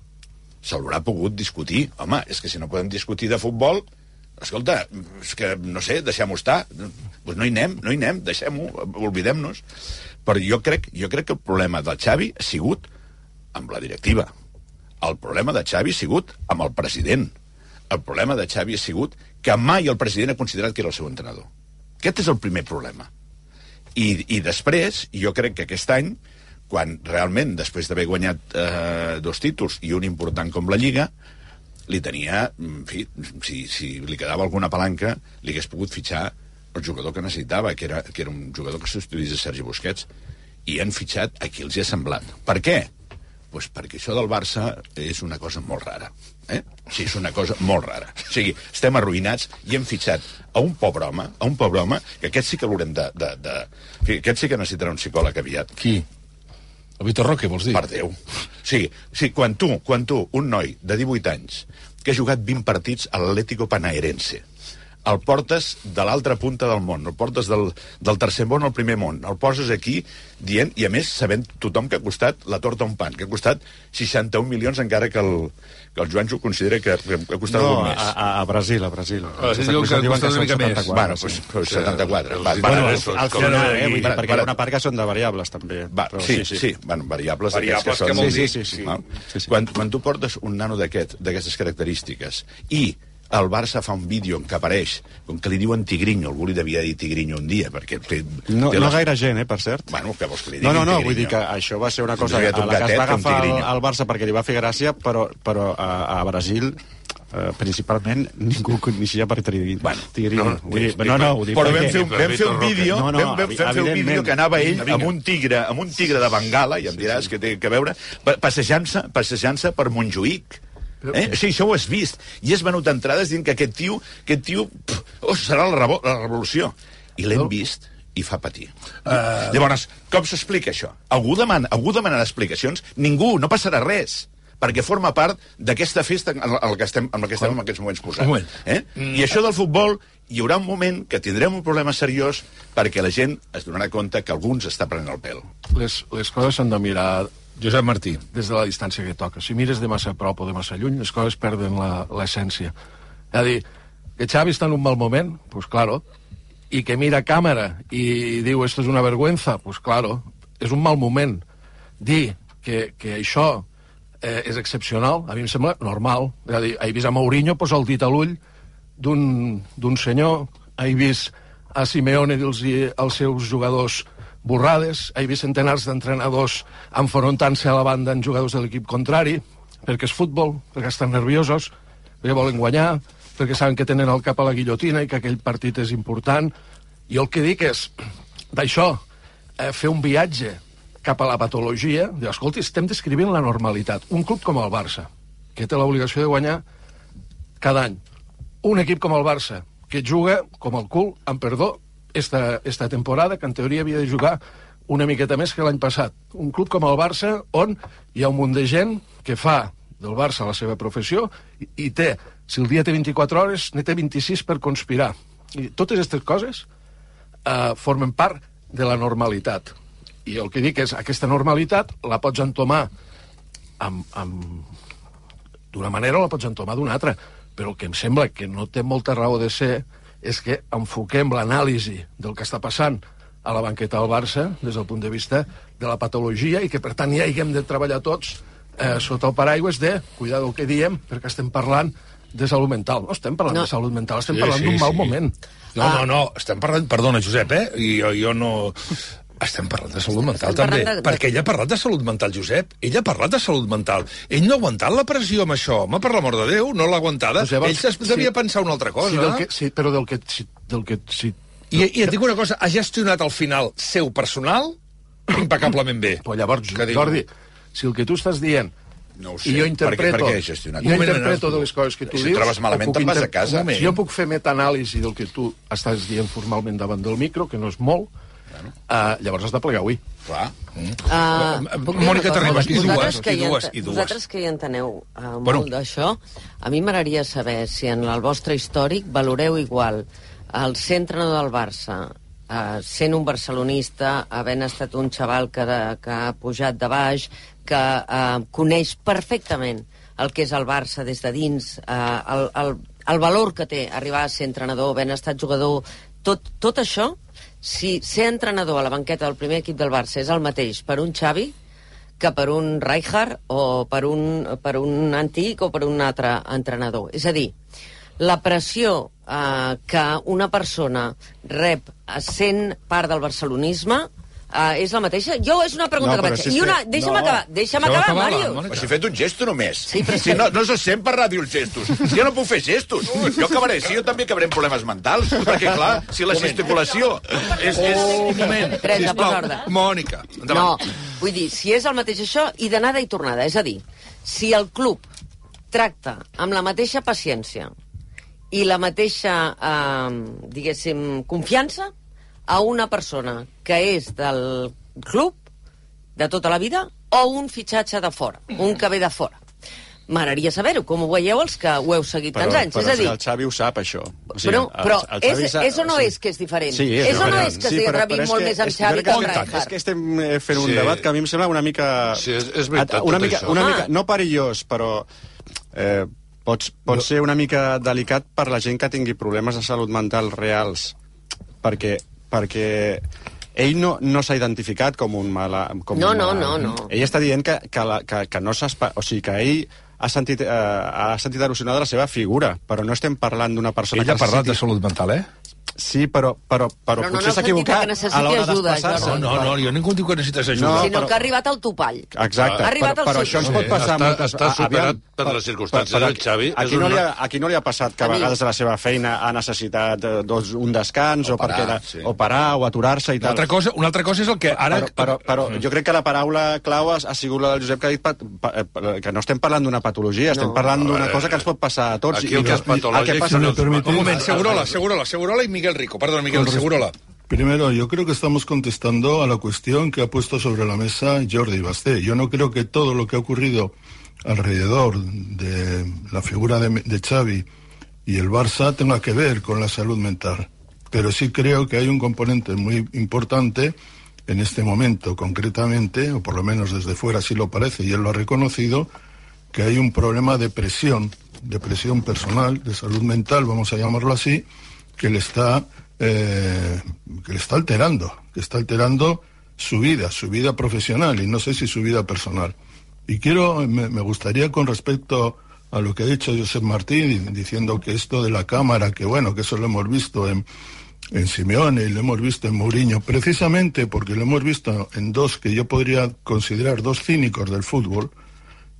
S'haurà pogut discutir. Home, és que si no podem discutir de futbol, escolta, és que, no sé, deixem-ho estar. Pues no hi anem, no hi anem, deixem-ho, oblidem-nos. Però jo crec, jo crec que el problema del Xavi ha sigut amb la directiva. El problema de Xavi ha sigut amb el president. El problema de Xavi ha sigut que mai el president ha considerat que era el seu entrenador. Aquest és el primer problema. I, i després, jo crec que aquest any, quan realment, després d'haver guanyat eh, dos títols i un important com la Lliga, li tenia, en fi, si, si li quedava alguna palanca, li hagués pogut fitxar el jugador que necessitava, que era, que era un jugador que substituís a Sergi Busquets, i han fitxat a qui els hi ha semblat. Per què? Pues perquè això del Barça és una cosa molt rara. Eh? Sí, és una cosa molt rara. O sigui, estem arruïnats i hem fitxat a un pobre home, a un pobre home, que aquest sí que l'haurem de, de, de... que Aquest sí que necessitarà un psicòleg aviat. Qui? El Vitor Roque, vols dir? Per Déu. Sí, sí quan tu, quan tu, un noi de 18 anys, que ha jugat 20 partits a l'Atlético Panaerense, el portes de l'altra punta del món, el portes del, del tercer món al primer món, el poses aquí dient, i a més sabent tothom que ha costat la torta a un pan, que ha costat 61 milions encara que el, que el Joan ho considera que, que ha costat No, més. a, a Brasil, a Brasil. A Brasil diuen que ha Diuen costat una mica més. 74, Bueno, sí. pues, pues 74. Va, Bueno, va, al, al final, eh, vull dir, perquè hi ha una part que són de variables, també. Va, Però sí, sí, sí, bueno, variables, Variables d'aquests que són... Sí, sí, sí. Val? Quan, quan tu portes un nano d'aquest, d'aquestes característiques, i el Barça fa un vídeo en què apareix, com que li diuen Tigrinho, algú li devia dir Tigrinho un dia, perquè té, No, té no les- gaire gent, eh, per cert. Bueno, què vols que li No, diguin no, no, Tigrinho? vull dir que això va ser una cosa a la que es va agafar el, Barça perquè li va fer gràcia, però, però a, a Brasil eh, principalment ningú coneixia per Tigrinho. Bueno, Tigrinho. No, dir, no, no, ho dic però vam fer, un, vam fer un vídeo, No, no, vam, vam, fer un vídeo que anava ell amb un tigre, amb un tigre de Bengala, i em diràs que té que veure, pa- passejant-se passejant per Montjuïc. Eh? Sí, això ho has vist. I has venut entrades dient que aquest tio, aquest tio pff, oh, serà la, revo la revolució. I l'hem vist i fa patir. Uh... Llavors, com s'explica això? Algú demana, algú demanarà explicacions? Ningú, no passarà res perquè forma part d'aquesta festa en la que estem, en la que estem en aquests moments posats. Moment. Eh? I això del futbol, hi haurà un moment que tindrem un problema seriós perquè la gent es donarà compte que alguns està prenent el pèl. Les, les coses s'han de mirar Josep Martí. des de la distància que toca. Si mires de massa a prop o de massa lluny, les coses perden l'essència. És a dir, que Xavi està en un mal moment, pues claro, i que mira a càmera i diu esto es una vergüenza, pues claro, és un mal moment. Dir que, que això eh, és excepcional, a mi em sembla normal. És a dir, he vist a Mourinho posar el dit a l'ull d'un senyor, he vist a Simeone dir-los als seus jugadors borrades, he vist centenars d'entrenadors enfrontant-se a la banda en jugadors de l'equip contrari, perquè és futbol, perquè estan nerviosos, perquè volen guanyar, perquè saben que tenen el cap a la guillotina i que aquell partit és important. Jo el que dic és, *clears throat* d'això, eh, fer un viatge cap a la patologia, dir, escolti, estem descrivint la normalitat. Un club com el Barça, que té l'obligació de guanyar cada any. Un equip com el Barça, que juga com el cul, amb perdó, esta, esta temporada, que en teoria havia de jugar una miqueta més que l'any passat. Un club com el Barça, on hi ha un munt de gent que fa del Barça la seva professió i, i té, si el dia té 24 hores, ne té 26 per conspirar. I totes aquestes coses eh, formen part de la normalitat. I el que dic és, aquesta normalitat la pots entomar amb, amb... d'una manera o la pots entomar d'una altra. Però el que em sembla que no té molta raó de ser és que enfoquem l'anàlisi del que està passant a la banqueta del Barça des del punt de vista de la patologia i que, per tant, ja haguem de treballar tots eh, sota el paraigües de, cuidado el que diem, perquè estem parlant de salut mental. No estem parlant No. de salut mental, estem Sí, parlant sí, d'un mal sí. moment. No, no, no, estem parlant... Perdona, Josep, eh? I jo, jo no... Estem parlant de salut mental, Estem també. de- Perquè ell ha parlat de salut mental, Josep. Ell ha parlat de salut mental. Ell no ha aguantat la pressió amb això. Home, per l'amor de Déu, no l'ha aguantada. Llavors, ell es devia sí. pensar una altra cosa. Sí, del que, sí però del que... Sí, del que sí. I, I et dic una cosa, ha gestionat el final seu personal impecablement bé. Però llavors, Jordi, si el que tu estàs dient No ho sé. i jo Per què- interpreto, per què gestionat? jo interpreto no, de les coses que tu si dius... trobes malament, te'n vas a casa. Si jo puc fer metaanàlisi del que tu estàs dient formalment davant del micro, que no és molt, Uh, llavors has de plegar avui. Clar. Uh, puc dir Mònica? Terribas, i dues, i hi dues, i dues. Vosaltres que hi enteneu uh, molt Bueno. d'això, a mi m'agradaria saber si en el vostre històric valoreu igual el ser entrenador del Barça, uh, sent un barcelonista, havent estat un xaval que, de, que ha pujat de baix, que uh, coneix perfectament el que és el Barça des de dins, uh, el, el, el valor que té arribar a ser entrenador, havent estat jugador, tot, tot això, si ser entrenador a la banqueta del primer equip del Barça és el mateix per un Xavi que per un Rijkaard o per un, per un antic o per un altre entrenador. És a dir, la pressió eh, que una persona rep sent part del barcelonisme eh, és la mateixa? Jo és una pregunta No, que vaig si fer. és I una, deixa'm no. acabar, deixa'm acabar, acabar, Mario. Però si he fet un gesto només. Sí, però si no, no se sent per ràdio els gestos. Si jo no puc fer gestos. Jo acabaré, si jo també acabaré amb problemes mentals. Perquè, clar, si la gesticulació és... és... Un moment, Teresa, posa ordre. Mònica, No, endavant. vull dir, si és el mateix això, i d'anada i tornada. És a dir, si el club tracta amb la mateixa paciència i la mateixa, eh, diguéssim, confiança a una persona que és del club de tota la vida o un fitxatge de fora, un que ve de fora. M'agradaria saber-ho, com ho veieu els que ho heu seguit tants anys. però és a dir, el Xavi ho sap, això. O però, però el- el és, sap- és o no sí. és que és diferent? Sí, és, és o no és que Sí, s'hi però- però és molt que- més amb Xavi que amb Rijkaard? És que estem eh, fent un Sí. debat que a mi em sembla una mica... Sí, és- és veritat, una tot mica, això. una Ah. mica, no perillós, però eh, pots, pot ser una mica delicat per la gent que tingui problemes de salut mental reals, perquè, perquè ell no, no s'ha identificat com un mala... Com No, un no, malalt. no, no. Ell està dient que, que, la, que, que no s'espa... O sigui, que ell ha sentit, eh, ha sentit erosionada la seva figura, però no estem parlant d'una persona Ell ha que parlat de salut mental, eh? Sí, però, però, però, Però no potser el s'ha equivocat a l'hora d'expressar-se. Jordi. No, no, jo ningú diu que necessites ajuda. No, sinó però- que ha arribat al topall. Exacte, Ha arribat però, al però això ens Sí, pot passar... està- moltes- està a- superat aviam, per les circumstàncies del Xavi, Aquí és no, li una- ha, aquí no li ha passat que a A vegades a la seva feina ha necessitat eh, doncs, un descans o, parar, perquè era, sí. o parar o aturar-se i Una tal. altra, cosa, una altra cosa és el que ara... Però, però, però jo crec que la paraula clau ha, ha sigut la del Josep que ha dit pa, pa, pa, que no estem parlant d'una patologia, estem No. parlant d'una Eh, cosa que ens pot passar a tots. aquí i el que, és patològic, no, Un moment, Segurola, Segurola, Segurola y Miguel Rico. Perdón, Miguel, Segurola. Primero, yo creo que estamos contestando a la cuestión que ha puesto sobre la mesa Jordi Basté. Yo no creo que todo lo que ha ocurrido alrededor de la figura de, de Xavi y el Barça tenga que ver con la salud mental. Pero sí creo que hay un componente muy importante en este momento, concretamente, o por lo menos desde fuera sí lo parece, y él lo ha reconocido, que hay un problema de presión, de presión personal, de salud mental, vamos a llamarlo así, que le está, eh, que le está alterando, que está alterando su vida, su vida profesional y no sé si su vida personal. Y quiero, me, gustaría con respecto a lo que ha dicho Josep Martín, diciendo que esto de la cámara, que bueno, que eso lo hemos visto en, en Simeone y lo hemos visto en Mourinho, precisamente porque lo hemos visto en dos que yo podría considerar dos cínicos del fútbol,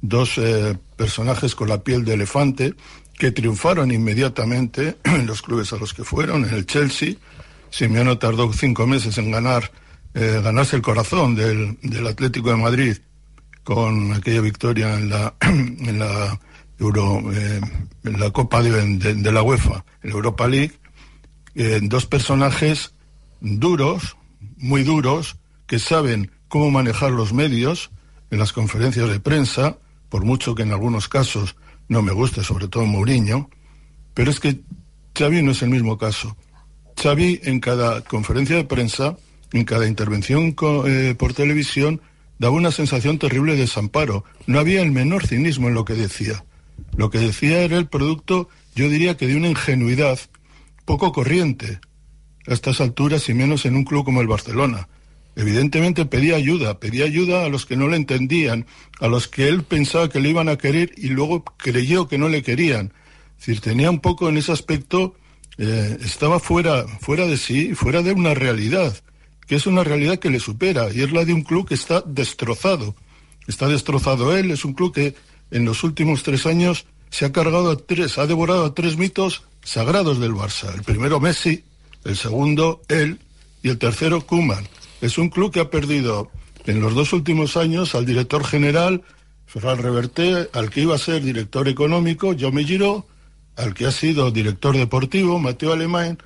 dos eh, personajes con la piel de elefante que triunfaron inmediatamente *clears throat* en los clubes a los que fueron, en el Chelsea. Simeone tardó cinco meses en ganar, eh, ganarse el corazón del, del Atlético de Madrid con aquella victoria en la, *clears throat* en la Euro, eh, en la Copa de, la UEFA, en la Europa League, eh, dos personajes duros, muy duros, que saben cómo manejar los medios en las conferencias de prensa, por mucho que en algunos casos no me guste, sobre todo Mourinho, pero es que Xavi no es el mismo caso. Xavi en cada conferencia de prensa, en cada intervención eh, por televisión, daba una sensación terrible de desamparo. No había el menor cinismo en lo que decía. Lo que decía era el producto, yo diría que de una ingenuidad poco corriente a estas alturas y menos en un club como el Barcelona. Evidentemente pedía ayuda, pedía ayuda a los que no le entendían, a los que él pensaba que le iban a querer y luego creyó que no le querían. Es decir, tenía un poco en ese aspecto, eh, estaba fuera, fuera de sí, fuera de una realidad, que es una realidad que le supera y es la de un club que está destrozado. Está destrozado él, es un club que en los últimos tres años se ha cargado a tres, ha devorado a tres mitos sagrados del Barça. El primero Messi, el segundo él y el tercero Kuman. Es un club que ha perdido en los dos últimos años al director general Ferran Reverté, al que iba a ser director económico, Jaume Giró, al que ha sido director deportivo, Mateo Alemán,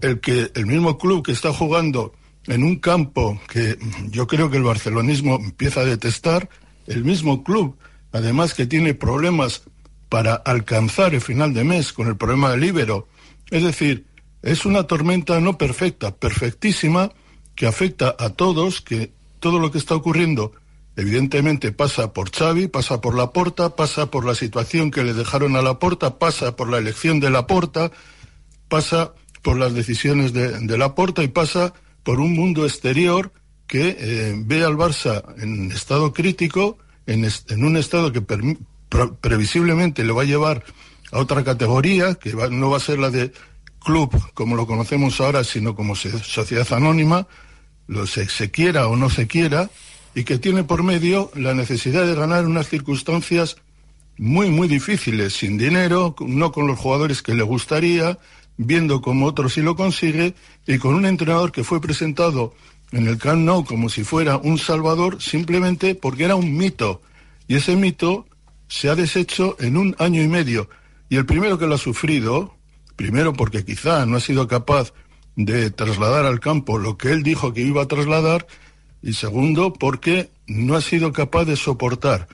el que el mismo club que está jugando en un campo que yo creo que el barcelonismo empieza a detestar, el mismo club, además que tiene problemas para alcanzar el final de mes con el problema del Ibero. Es decir, es una tormenta no perfecta, perfectísima, que afecta a todos, que todo lo que está ocurriendo evidentemente pasa por Xavi, pasa por la Porta, pasa por la situación que le dejaron a la Porta, pasa por la elección de la Porta, pasa por las decisiones de, de la Porta y pasa por un mundo exterior que eh, ve al Barça en estado crítico, en, en un estado que pre previsiblemente le va a llevar a otra categoría, que no va a ser la de club como lo conocemos ahora, sino como sociedad anónima, lo se, quiera o no se quiera, y que tiene por medio la necesidad de ganar unas circunstancias muy, muy difíciles, sin dinero, no con los jugadores que le gustaría, viendo cómo otro sí lo consigue, y con un entrenador que fue presentado en el Camp Nou como si fuera un salvador, simplemente porque era un mito. Y ese mito se ha deshecho en un año y medio. Y el primero que lo ha sufrido, primero porque quizá no ha sido capaz de trasladar al campo lo que él dijo que iba a trasladar, y segundo, porque no ha sido capaz de soportar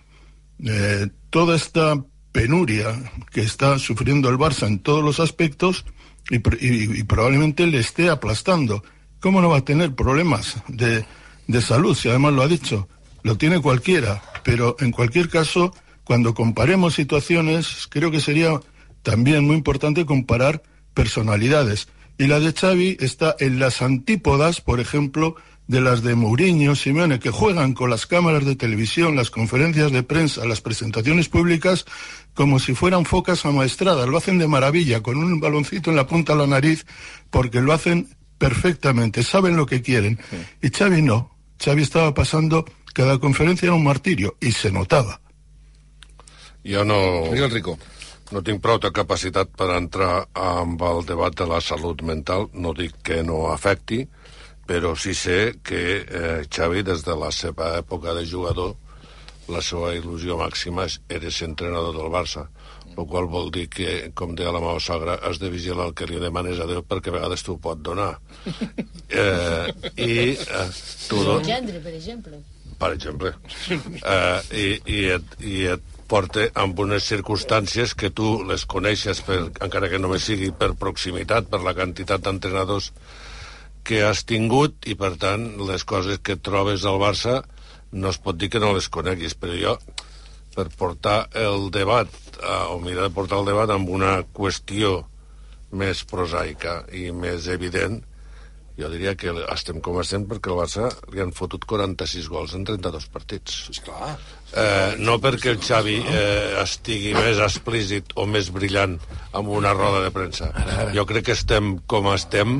eh, toda esta penuria que está sufriendo el Barça en todos los aspectos y, y, probablemente le esté aplastando. ¿Cómo no va a tener problemas de, de salud si además lo ha dicho? Lo tiene cualquiera, pero en cualquier caso, cuando comparemos situaciones, creo que sería también muy importante comparar personalidades. Y la de Xavi está en las antípodas, por ejemplo, de las de Mourinho, Simeone, que juegan con las cámaras de televisión, las conferencias de prensa, las presentaciones públicas, como si fueran focas amaestradas. Lo hacen de maravilla, con un baloncito en la punta de la nariz, porque lo hacen perfectamente, saben lo que quieren. Y Xavi no. Xavi estaba pasando, cada conferencia era un martirio, y se notava. Jo no... Miguel Rico. No tinc prou capacitat per entrar amb el debat de la salut mental, no dic que no afecti, però sí sé que eh, Xavi, des de la seva època de jugador, la seva il·lusió màxima era ser entrenador del Barça, el qual vol dir que, com deia la meva sogra, has de vigilar el que li demanes a Déu perquè a vegades t'ho pot donar. *laughs* Eh, I eh, tu... El gendre, per exemple. Per exemple. Eh, i, i, et, I et porta amb unes circumstàncies que tu les coneixes, per, encara que només sigui per proximitat, per la quantitat d'entrenadors que has tingut i, per tant, les coses que trobes al Barça no es pot dir que no les coneguis, però jo, per portar el debat, eh, o mirar de portar el debat amb una qüestió més prosaica i més evident, jo diria que estem com estem perquè el Barça li han fotut 46 gols en 32 partits. Esclar. Eh, no perquè el Xavi eh, estigui més explícit o més brillant amb una roda de premsa. Jo crec que estem com estem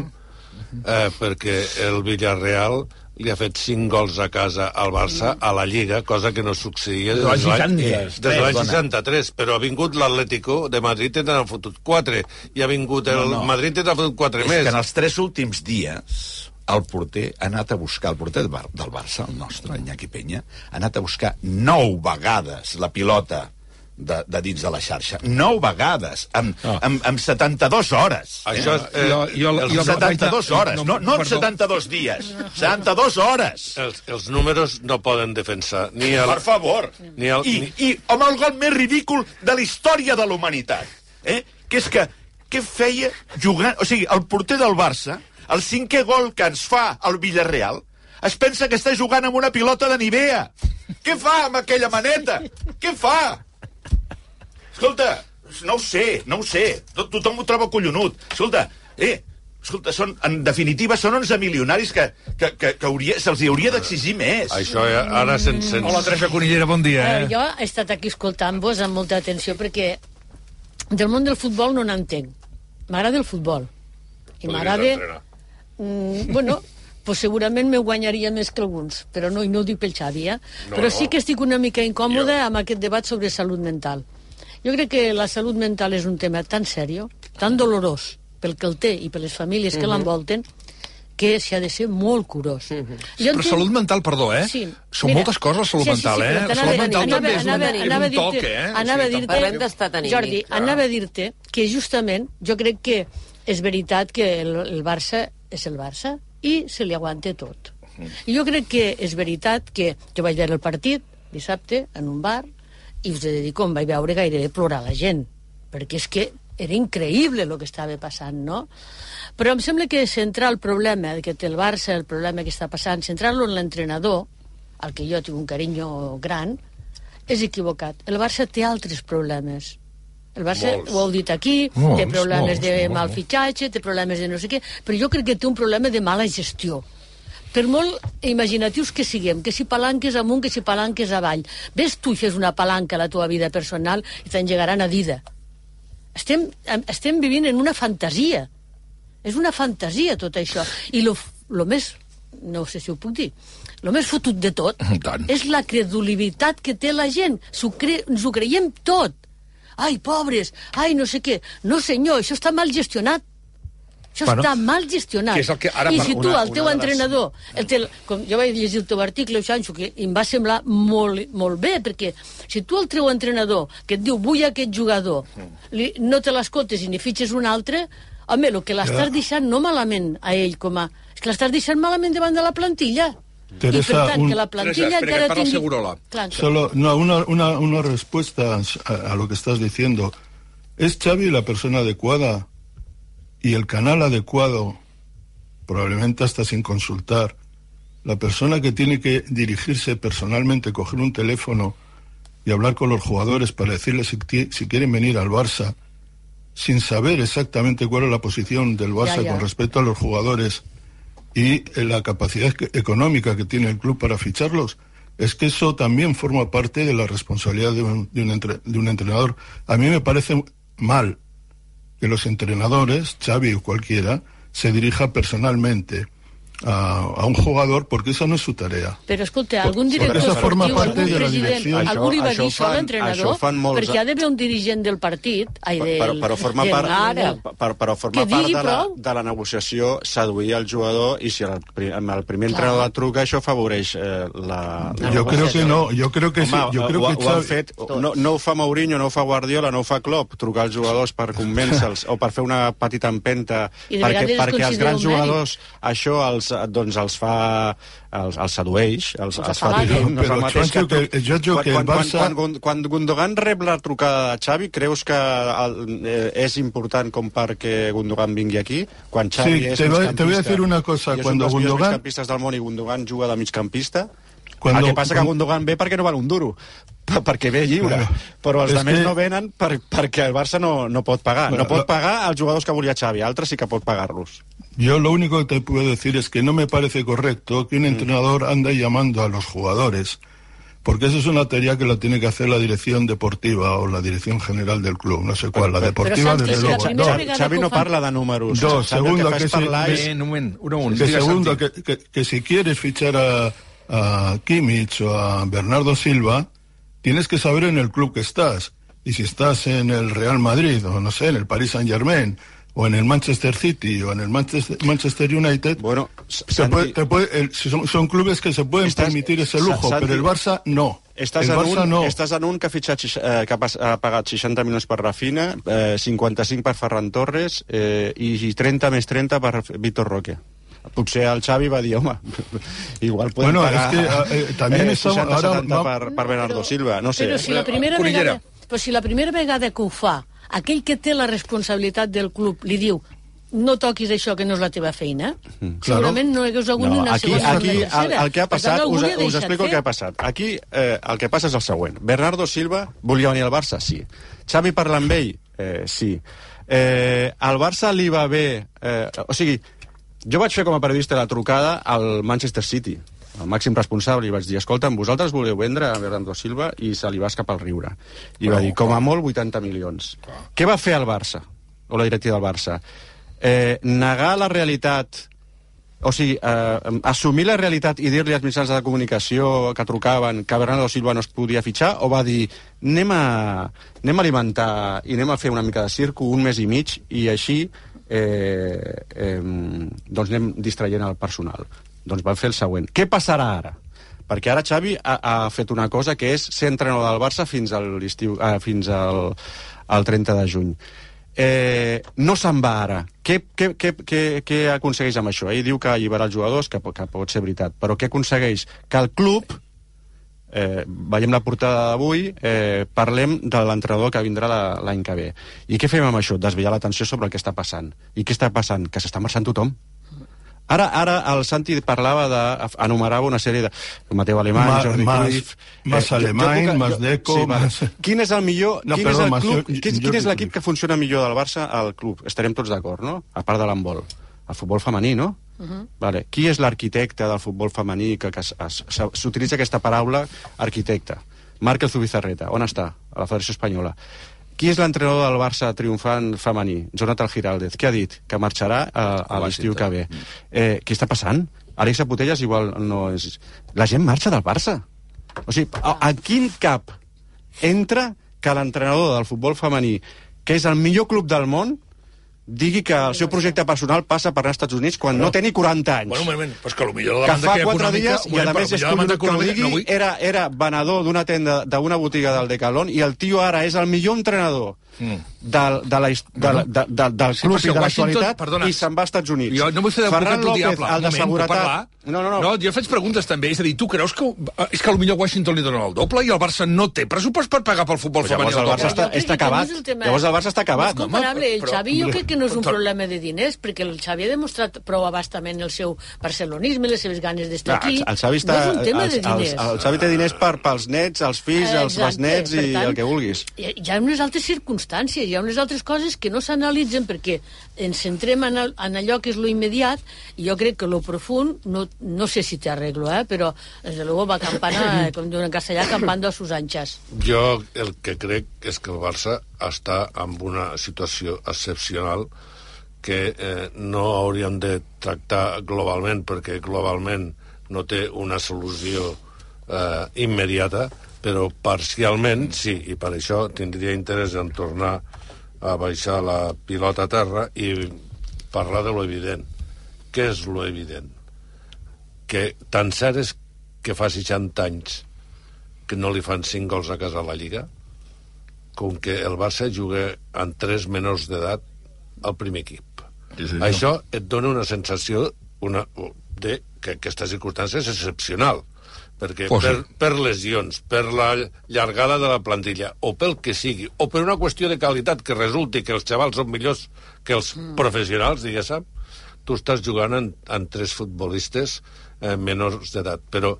eh, perquè el Villarreal li ha fet 5 gols a casa al Barça a la Lliga, cosa que no succeïa Des de l'any l'any 63, des de l'any dona. 63, però ha vingut l'Atlético de Madrid i n'han fotut 4, i ha vingut el No, no. Madrid i n'ha fotut 4 És més. que en els tres últims dies el porter ha anat a buscar, el porter del Bar- del Barça, el nostre, Iñaki Peña, ha anat a buscar nou vegades la pilota de, de dins de la xarxa. Nou vegades, amb, Ah. amb, amb 72 hores. Això és, eh, Jo- jo- Els jo- 72 hores, no, no en perdó. 72 dies, 72 hores. Els, els números no poden defensar ni el... Per favor. Ni el, I, ni... I amb el gol més ridícul de la història de la humanitat. Eh? Que és que, què feia jugant... O sigui, el porter del Barça, el cinquè gol que ens fa el Villarreal, es pensa que està jugant amb una pilota de Nivea. Què fa amb aquella maneta? Què fa? Escolta, no ho sé, no ho sé. Tot, tothom ho troba collonut. Escolta, eh, escolta, són, en definitiva, són 11 milionaris que, que, que, que hauria, se'ls hauria d'exigir més. Això ja, ara sense... sense... Hola, Teresa Conillera, bon dia. Eh, Eh? jo he estat aquí escoltant-vos amb molta atenció perquè del món del futbol no n'entenc. M'agrada el futbol. I m'agrada... Mm, bueno, pues segurament me guanyaria més que alguns, però no, i no ho dic pel Xavi, eh? No, però no. sí que estic una mica incòmoda amb aquest debat sobre salut mental. Jo crec que la salut mental és un tema tan sèrio, tan dolorós pel que el té i per les famílies que Mhm. l'envolten, que s'hi ha de ser molt curós. Jo Però entenc- salut mental, perdó, eh? Sí. Són Mira, moltes coses, la salut sí, sí, mental, sí, eh? La t'anava- salut mental anava- també és un, anava- és anava a un dir-te- toc, eh? Anava a Sí, dir-te, Parlem d'estat anímic, Jordi, clar. anava a dir-te que justament jo crec que és veritat que el, el Barça és el Barça i se li aguanta tot. I jo crec que és veritat que jo vaig veure el partit dissabte en un bar i us he de dir com vaig veure gairebé plorar la gent, perquè és que era increïble el que estava passant, no? Però em sembla que centrar el problema que té el Barça, el problema que està passant, centrar-lo en l'entrenador, al que jo tinc un carinyo gran, és equivocat. El Barça té altres problemes. El Barça, Molts. ho heu dit aquí, Molts, té problemes molts, de molts, mal fitxatge, té problemes de no sé què, però jo crec que té un problema de mala gestió. Per molt imaginatius que siguem, que si palanques amunt, que si palanques avall. Ves tu i fes una palanca a la teva vida personal i t'engegaran a dida. Estem, em- estem vivint en una fantasia. És una fantasia, tot això. I lo, lo més, no sé si ho puc dir, lo més fotut de tot *laughs* és la credulitat que té la gent. S'ho cre ens ho creiem tot. Ai, pobres, ai, no sé què. No, senyor, això està mal gestionat. Això Bueno, està mal gestionat. que és el que ara I si tu, una- el teu de les- entrenador, el te, com jo vaig llegir el teu article, Xanxo, que em va semblar molt, molt bé, perquè si tu el teu entrenador, que et diu vull aquest jugador, li, no te l'escoltes i ni fitxes un altre, home, el que l'estàs deixant no malament a ell com a... És que l'estàs deixant malament davant de la plantilla. I per Teresa, tant, un- que la plantilla encara tingui... Clar, Solo no, una, una, una respuesta a, a lo que estás diciendo. ¿Es Xavi la persona adecuada y el canal adecuado, probablemente hasta sin consultar, la persona que tiene que dirigirse personalmente, coger un teléfono y hablar con los jugadores para decirles si, si quieren venir al Barça, sin saber exactamente cuál es la posición del Barça Ya, ya. con respecto a los jugadores y eh, la capacidad económica que tiene el club para ficharlos, es que eso también forma parte de la responsabilidad de un, de un de un entrenador. A mí me parece mal que los entrenadores, Xavi o cualquiera, se dirija personalmente a, a un jugador porque esa no es su tarea. Però escolta, algun director forma esportiu, parte algun de la president, dirección. algú li va Això- dir això això a l'entrenador, això molts perquè ha d'haver un dirigent del partit, ai, del, però, però forma del, part, per, però forma part de la, de la negociació seduir el jugador i si el, amb el primer entrenador et truca això afavoreix eh, la, la Yo creo que no, yo creo que sí, Home, yo creo ho, que ho han fet, no, no ho fa Mourinho, no ho fa Guardiola, no ho fa Klopp, trucar als jugadors per convèncer-los o per fer una petita empenta perquè, perquè els grans jugadors això els, doncs els fa els, els sedueix els, els fa afalaga. dir, no és Però, el mateix que, que- jo jo quan, que el quan, Barça- quan, quan, quan Gundogan rep la trucada de Xavi creus que el, eh, és important com perquè Gundogan vingui aquí? Quan Xavi Sí, és te voy- migcampista te voy a decir una cosa, i és cuando un dels Gundogan- migcampistes del món i Gundogan juga de migcampista Cuando- el que passa que Gundogan ve perquè no val un duro. Per- perquè ve lliure. Bueno, però els altres que- no venen per, perquè el Barça no, no pot pagar. Bueno, no pot lo- pagar els jugadors que volia Xavi altres sí que pot pagar-los. Yo lo único que te puedo decir es que no me parece correcto que un entrenador ande llamando a los jugadores, porque eso es una tarea que la tiene que hacer la dirección deportiva o la dirección general del club, no sé cuál, la deportiva que desde luego. vegada Xavi no parla de números. Dos, segundo, que si- parlar que- és- un moment, un moment. Que Digues, segundo, que- que si quieres fichar a, a Kimmich o a Bernardo Silva, tienes que saber en el club que estás. Y si estás en el Real Madrid, o no sé, en el Paris Saint Germain, o en el Manchester City, o en el Manchester, Manchester United, bueno, se Santi- puede- te puede- el- son, son clubes que se pueden Estás- permitir ese lujo, Santi, pero el Barça no. Estàs en, Barça un, no. estàs en un que ha, fitxat, eh, que ha pagat 60 milions per Rafina, eh, 55 per Ferran Torres eh, i 30 més 30 per Víctor Roque. Potser el Xavi va dir, home, igual podem Bueno, pagar es que, eh, eh, también estamos- 60, ahora 70 va- per, per Bernardo Silva, no sé. Però si la primera Cunillera. vegada, però si la primera vegada que ho fa, aquell que té la responsabilitat del club li diu no toquis això que no és la teva feina, segurament no hagués hagut ni una aquí, segona aquí el, el que ha tant, passat, algú us, us explico el fer. que ha passat. Aquí eh, el que passa és el següent. Bernardo Silva volia venir al Barça? Sí. Xavi parla amb ell? Eh, sí. Eh, al Barça li va bé... Eh, o sigui, jo vaig fer com a periodista la trucada al Manchester City, el màxim responsable, i vaig dir, escolta'm, vosaltres voleu vendre a Bernardo Silva i se li va escapar el riure. I va dir, com a molt, 80 milions. Què va fer el Barça, o la directiva del Barça? Eh, negar la realitat o sigui, eh, assumir la realitat i dir-li als mitjans de comunicació que trucaven que Bernardo Silva no es podia fitxar o va dir anem a, anem a alimentar i anem a fer una mica de circo un mes i mig i així eh, eh, doncs anem distraient el personal. Doncs van fer el següent. Què passarà ara? Perquè ara Xavi ha, ha fet una cosa que és ser entrenador del Barça fins, a l'estiu, eh, fins al, al 30 de juny. Eh, no se'n va ara què, què, què, què, què aconsegueix amb això? Ell diu que alliberar els jugadors, que, que pot ser veritat, però què aconsegueix? Que el club, eh, veiem la portada d'avui, eh, parlem de l'entrenador que vindrà la- l'any que ve. I què fem amb això? Desviar l'atenció sobre el que està passant. I què està passant? Que s'està marxant tothom. Ara, ara el Santi parlava de... enumerava una sèrie de... Mateu Alemany, Ma- Jordi más- Cruyff... más Alemany, puc- más Deco, vale. más- Quin és el millor... No, quin perdó, és el club, Jo- quin, quin és l'equip que funciona millor del Barça al club? Estarem tots d'acord, no? A part de l'handbol. El futbol femení, no? Mhm. Vale. Qui és l'arquitecte del futbol femení que, que s'utilitza aquesta paraula arquitecte? Marc Zubizarreta, on està? A la Federació Espanyola. Qui és l'entrenador del Barça triomfant femení? Jonathan Giraldez. Què ha dit? Que marxarà a, a l'estiu que ve. Eh, què està passant? Alexa Putellas igual no és... La gent marxa del Barça. O sigui, a, a quin cap entra que l'entrenador del futbol femení, que és el millor club del món, digui que el seu projecte personal passa per als Estats Units quan no té ni 40 anys. Bueno, un moment, però és que potser la que demanda fa que quatre econòmica... dies, un i a més és collonut que ho digui, no vull- era, era venedor d'una tenda, d'una botiga del Decathlon, i el tio ara és el millor entrenador Mm. del, de la, de, la- de, de, del Sí, club si i de l'actualitat i se'n va als Estats Units. Jo no vull fer Ferran López, diable. el de moment, seguretat... No, no, no. no, jo faig preguntes també. És a dir, tu creus que... És que potser Washington li dona el doble i el Barça no té pressupost per pagar pel futbol femení llavors el el Barça està, està acabat. no és el. Llavors el Barça està acabat. No és comparable. El però- Xavi jo crec que no és un problema de diners, perquè el Xavi ha demostrat prou abastament el seu barcelonisme, les seves ganes d'estar aquí. el, el Xavi està, no és un tema el, de el, diners. el, Xavi té diners per, pels nets, els fills, els Exacte, besnets per i tant, el que vulguis. Hi ha unes altres circumstàncies, hi ha unes altres coses que no s'analitzen perquè ens centrem en, el, en allò que és lo immediat i jo crec que lo profund, no, no sé si té arreglo, eh, però desde luego va campana, *clears throat* com diuen en castellà, campando a sus anchas. Jo el que crec és que el Barça està en una situació excepcional que eh, no hauríem de tractar globalment, perquè globalment no té una solució eh, immediata, però parcialment sí, i per això tindria interès en tornar a baixar la pilota a terra i parlar de lo evident. Què és lo evident? Que tan cert és que fa 60 anys que no li fan 5 gols a casa a la Lliga, com que el Barça juga amb 3 menors d'edat al primer equip. Sí, sí, Això et dona una sensació una, de que aquesta circumstància és excepcional perquè Pues sí. per, per lesions, per la llargada de la plantilla, o pel que sigui, o per una qüestió de qualitat que resulti que els xavals són millors que els mm. professionals, diguéssim, tu estàs jugant amb, amb tres futbolistes eh, menors d'edat. Però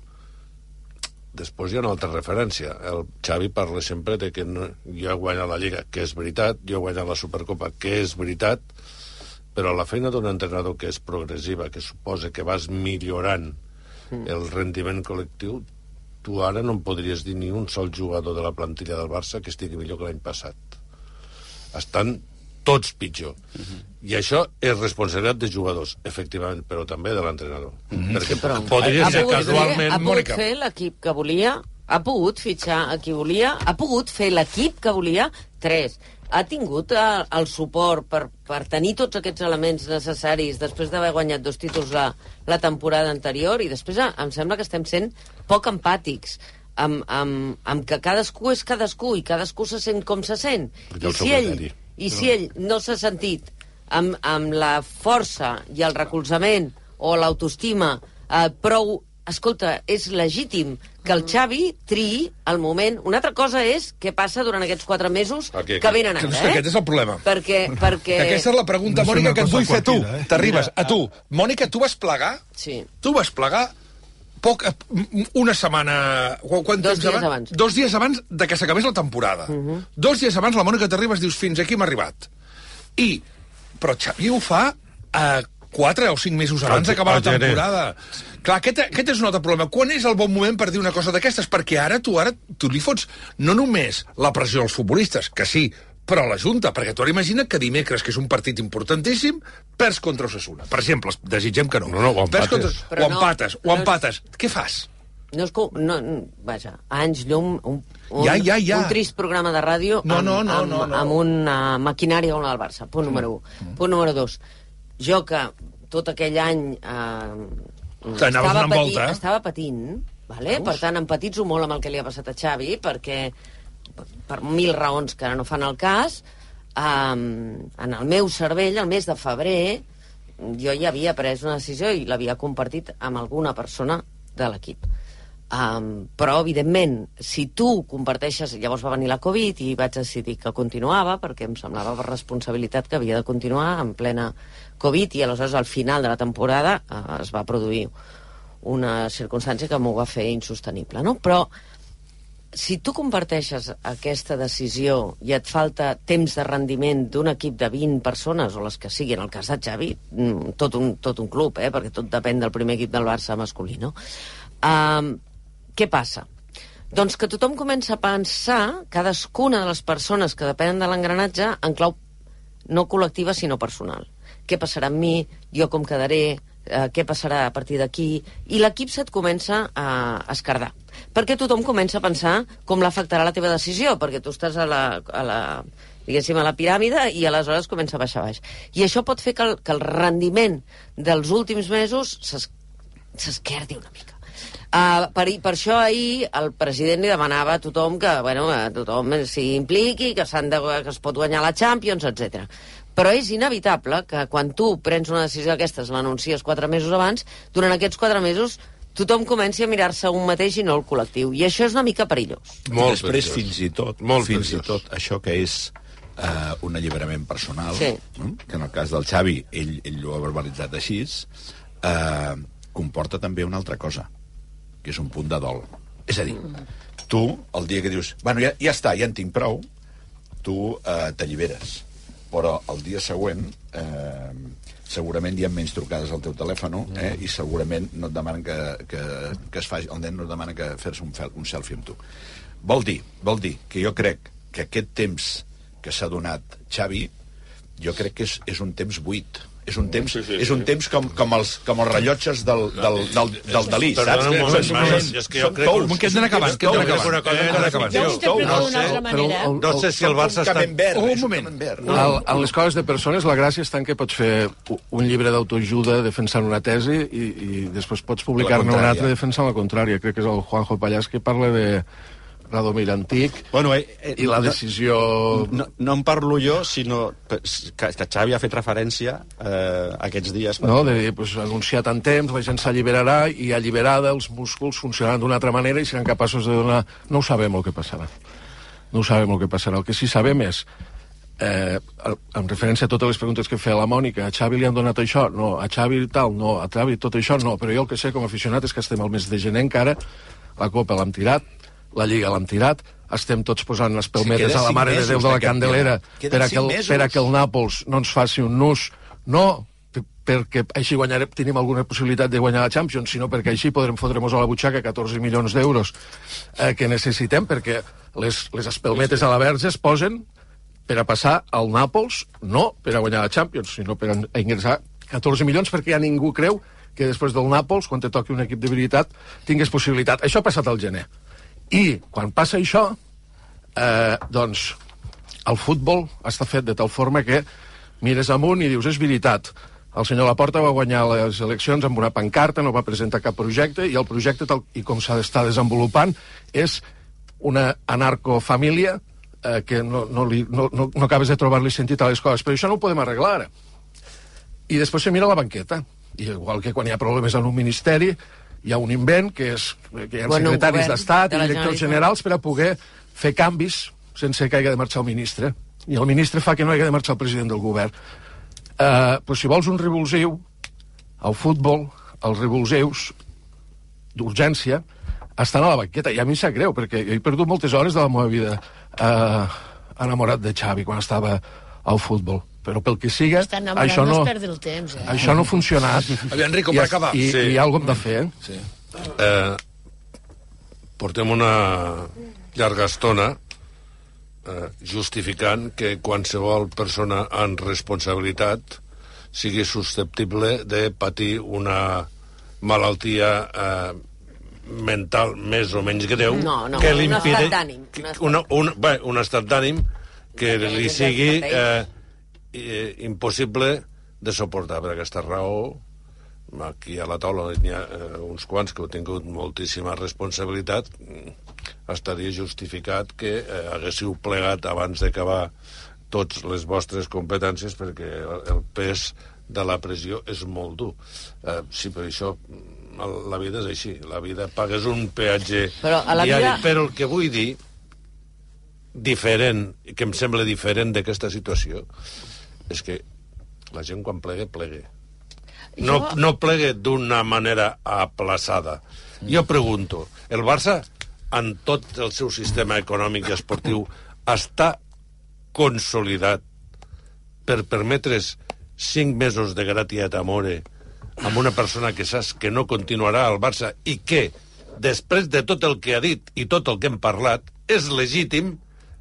després hi ha una altra referència. El Xavi parla sempre de que no, jo he guanyat la Lliga, que és veritat, jo he guanyat la Supercopa, que és veritat, però la feina d'un entrenador que és progressiva, que suposa que vas millorant el rendiment col·lectiu, tu ara no em podries dir ni un sol jugador de la plantilla del Barça que estigui millor que l'any passat. Estan tots pitjor. I això és responsabilitat de jugadors, efectivament, però també de l'entrenador. Perquè Però podria ha ser casualment... Ha pogut Mònica, fer l'equip que volia, ha pogut fitxar a qui volia, ha pogut fer l'equip que volia, tres. Ha tingut eh, el suport per, per tenir tots aquests elements necessaris després d'haver guanyat dos títols la, la temporada anterior i després eh, em sembla que estem sent poc empàtics amb, amb, amb que cadascú és cadascú i cadascú se sent com se sent. Perquè I si ell, i si ell no s'ha sentit amb, amb la força i el recolzament o l'autoestima eh, prou escolta, és legítim que el mm. Xavi triï el moment. Una altra cosa és què passa durant aquests quatre mesos okay, que venen ara, eh? Aquest és el problema. Perquè, *laughs* perquè... Aquesta és la pregunta, no Mònica, que et vull fer tu. Eh? T'arribes, a tu. Mònica, tu vas plegar? Sí. Tu vas plegar poc, eh, una setmana... Quan Dos dies abans? abans. Dos dies abans de que s'acabés la temporada. Uh -huh. Dos dies abans la Mònica t'arribes dius fins aquí m'ha arribat. I... Però Xavi ho fa eh, 4 o 5 mesos abans d'acabar la temporada. Clar, aquest, aquest és un altre problema. Quan és el bon moment per dir una cosa d'aquestes? Perquè ara tu ara tu li fots no només la pressió als futbolistes, que sí, però a la Junta, perquè tu ara imagina que dimecres, que és un partit importantíssim, perds contra Osasuna. Per exemple, desitgem que no. No, no, o empates. Contra... Però o no, empates, o empates. No és... Què fas? No és... No, no, vaja, anys llum, un, un, ja, ja, ja. un trist programa de ràdio no, amb, no, no, amb, no, no. amb una maquinària on el Barça. Punt mm. número 1. Mm. Punt número 2 jo que tot aquell any... Eh, estava, donant volta, eh? estava patint, vale? per tant empatitzo molt amb el que li ha passat a Xavi, perquè per, mil raons que ara no fan el cas, um, en el meu cervell, el mes de febrer, jo ja havia pres una decisió i l'havia compartit amb alguna persona de l'equip. Um, però, evidentment, si tu comparteixes... Llavors va venir la Covid i vaig decidir que continuava, perquè em semblava per responsabilitat que havia de continuar en plena Covid, i aleshores al final de la temporada uh, es va produir una circumstància que m'ho va fer insostenible, no? Però si tu comparteixes aquesta decisió i et falta temps de rendiment d'un equip de 20 persones, o les que siguin, el cas de Xavi, mm, tot un, tot un club, eh, perquè tot depèn del primer equip del Barça masculí, no? Um, què passa? Doncs que tothom comença a pensar, cadascuna de les persones que depenen de l'engranatge, en clau no col·lectiva, sinó personal. Què passarà amb mi? Jo com quedaré? Eh, què passarà a partir d'aquí? I l'equip se't comença a escardar perquè tothom comença a pensar com l'afectarà la teva decisió, perquè tu estàs a la, a la, diguéssim, a la piràmide i aleshores comença a baixar baix. I això pot fer que el, que el rendiment dels últims mesos s'esquerdi una mica. Uh, per, per això ahir el president li demanava a tothom que, bueno, a tothom s'hi impliqui, que, de, que es pot guanyar la Champions, etc. Però és inevitable que quan tu prens una decisió d'aquestes, l'anuncies quatre mesos abans, durant aquests quatre mesos tothom comenci a mirar-se un mateix i no el col·lectiu. I això és una mica perillós. Molt Després, perillós. fins i tot, Molt fins perillós. i tot, això que és uh, un alliberament personal, Sí. mm, que en el cas del Xavi, ell, ell ho ha verbalitzat així, uh, comporta també una altra cosa, que és un punt de dol. És a dir, tu, el dia que dius, bueno, ja, ja està, ja en tinc prou, tu uh, t'alliberes. Però el dia següent eh, segurament hi ha menys trucades al teu telèfon eh, i segurament no et demanen que, que, que es faci, el nen no et demana que fer-se un, un selfie amb tu. Vol dir, vol dir que jo crec que aquest temps que s'ha donat Xavi, jo crec que és, és un temps buit. És un temps, Sí, sí, és un sí. temps com, com, els, com els rellotges del, del, del, del Dalí, Perdona saps? un moment, són- és que jo crec- tous. Que hem d'anar acabant, que hem d'anar Tous. acabant. Una cosa Hem d'anar acabant. Jo Jo ho interpreto no sé. Però el- No sé si el Barça està... camembert, Un moment. a les coses de persones la gràcia està en que pots fer un llibre d'autoajuda defensant una tesi i, i després pots publicar-ne un altre defensant la contrària. Crec que és el Juanjo Pallàs que parla de Radomir Antic bueno, eh, eh, i la decisió... No, no en parlo jo, sinó que, que Xavi ha fet referència eh, aquests dies. No, de dir, pues, anunciar tant temps, la gent s'alliberarà i alliberada els músculs funcionaran d'una altra manera i seran capaços de donar... No ho sabem el que passarà. No ho sabem el que passarà. El que sí sabem és, eh, en referència a totes les preguntes que feia la Mònica, a Xavi li han donat això? No. A Xavi tal? No. A Xavi tot això? No. Però jo el que sé com a aficionat és que estem al mes de gener encara, la Copa l'hem tirat, la Lliga l'hem tirat, estem tots posant les pelmetes queda a la Mare de Déu de la de Candelera per a, que el, mesos. per a que el Nàpols no ens faci un nus. No perquè així guanyarem, tenim alguna possibilitat de guanyar la Champions, sinó perquè així podrem fotre-nos a la butxaca 14 milions d'euros eh, que necessitem, perquè les, les espelmetes a la verge es posen per a passar al Nàpols, no per a guanyar la Champions, sinó per a ingressar 14 milions perquè ja ningú creu que després del Nàpols, quan te toqui un equip de veritat, tingués possibilitat. Això ha passat al gener. I quan passa això, eh, doncs el futbol està fet de tal forma que mires amunt i dius, és veritat, el senyor Laporta va guanyar les eleccions amb una pancarta, no va presentar cap projecte, i el projecte, tal i com s'ha d'estar desenvolupant, és una anarcofamília eh, que no, no, li, no, no, no acabes de trobar-li sentit a les coses. Però això no ho podem arreglar. I després se mira la banqueta. I igual que quan hi ha problemes en un ministeri, hi ha un invent, que és que hi ha Bueno, secretaris d'Estat de i directors generals per a poder fer canvis sense que hagi de marxar el ministre. I el ministre fa que no hagi de marxar el president del govern. Uh, però si vols un revulsiu, al futbol, els revulsius d'urgència estan a la banqueta. I a mi em sap greu, perquè he perdut moltes hores de la meva vida uh, enamorat de Xavi quan estava al futbol. Però pel que siga, això no el temps, eh? això no ha funcionat. Aviam, Enrico, per acabar. I, Sí. i hi ha alguna de fer, eh? Sí. Eh, portem una llarga estona eh, justificant que qualsevol persona en responsabilitat sigui susceptible de patir una malaltia eh, mental més o menys greu No, no, que un li estat d'ànim, un una, un, bé, un estat d'ànim que li sigui eh, eh, impossible de suportar per aquesta raó aquí a la taula n'hi ha eh, uns quants que heu tingut moltíssima responsabilitat mm, estaria justificat que eh, haguéssiu plegat abans d'acabar tots les vostres competències perquè el, el pes de la pressió és molt dur. Eh, sí, per això mm, la vida és així. La vida pagues un peatge Però a la diari. vida- Però el que vull dir, diferent, que em sembla diferent d'aquesta situació, és que la gent quan plegue, plegue. No, Jo- no plegue d'una manera aplaçada. Jo pregunto, el Barça, en tot el seu sistema econòmic i esportiu, està consolidat per permetre's cinc mesos de gratia et amore amb una persona que saps que no continuarà al Barça i que, després de tot el que ha dit i tot el que hem parlat, és legítim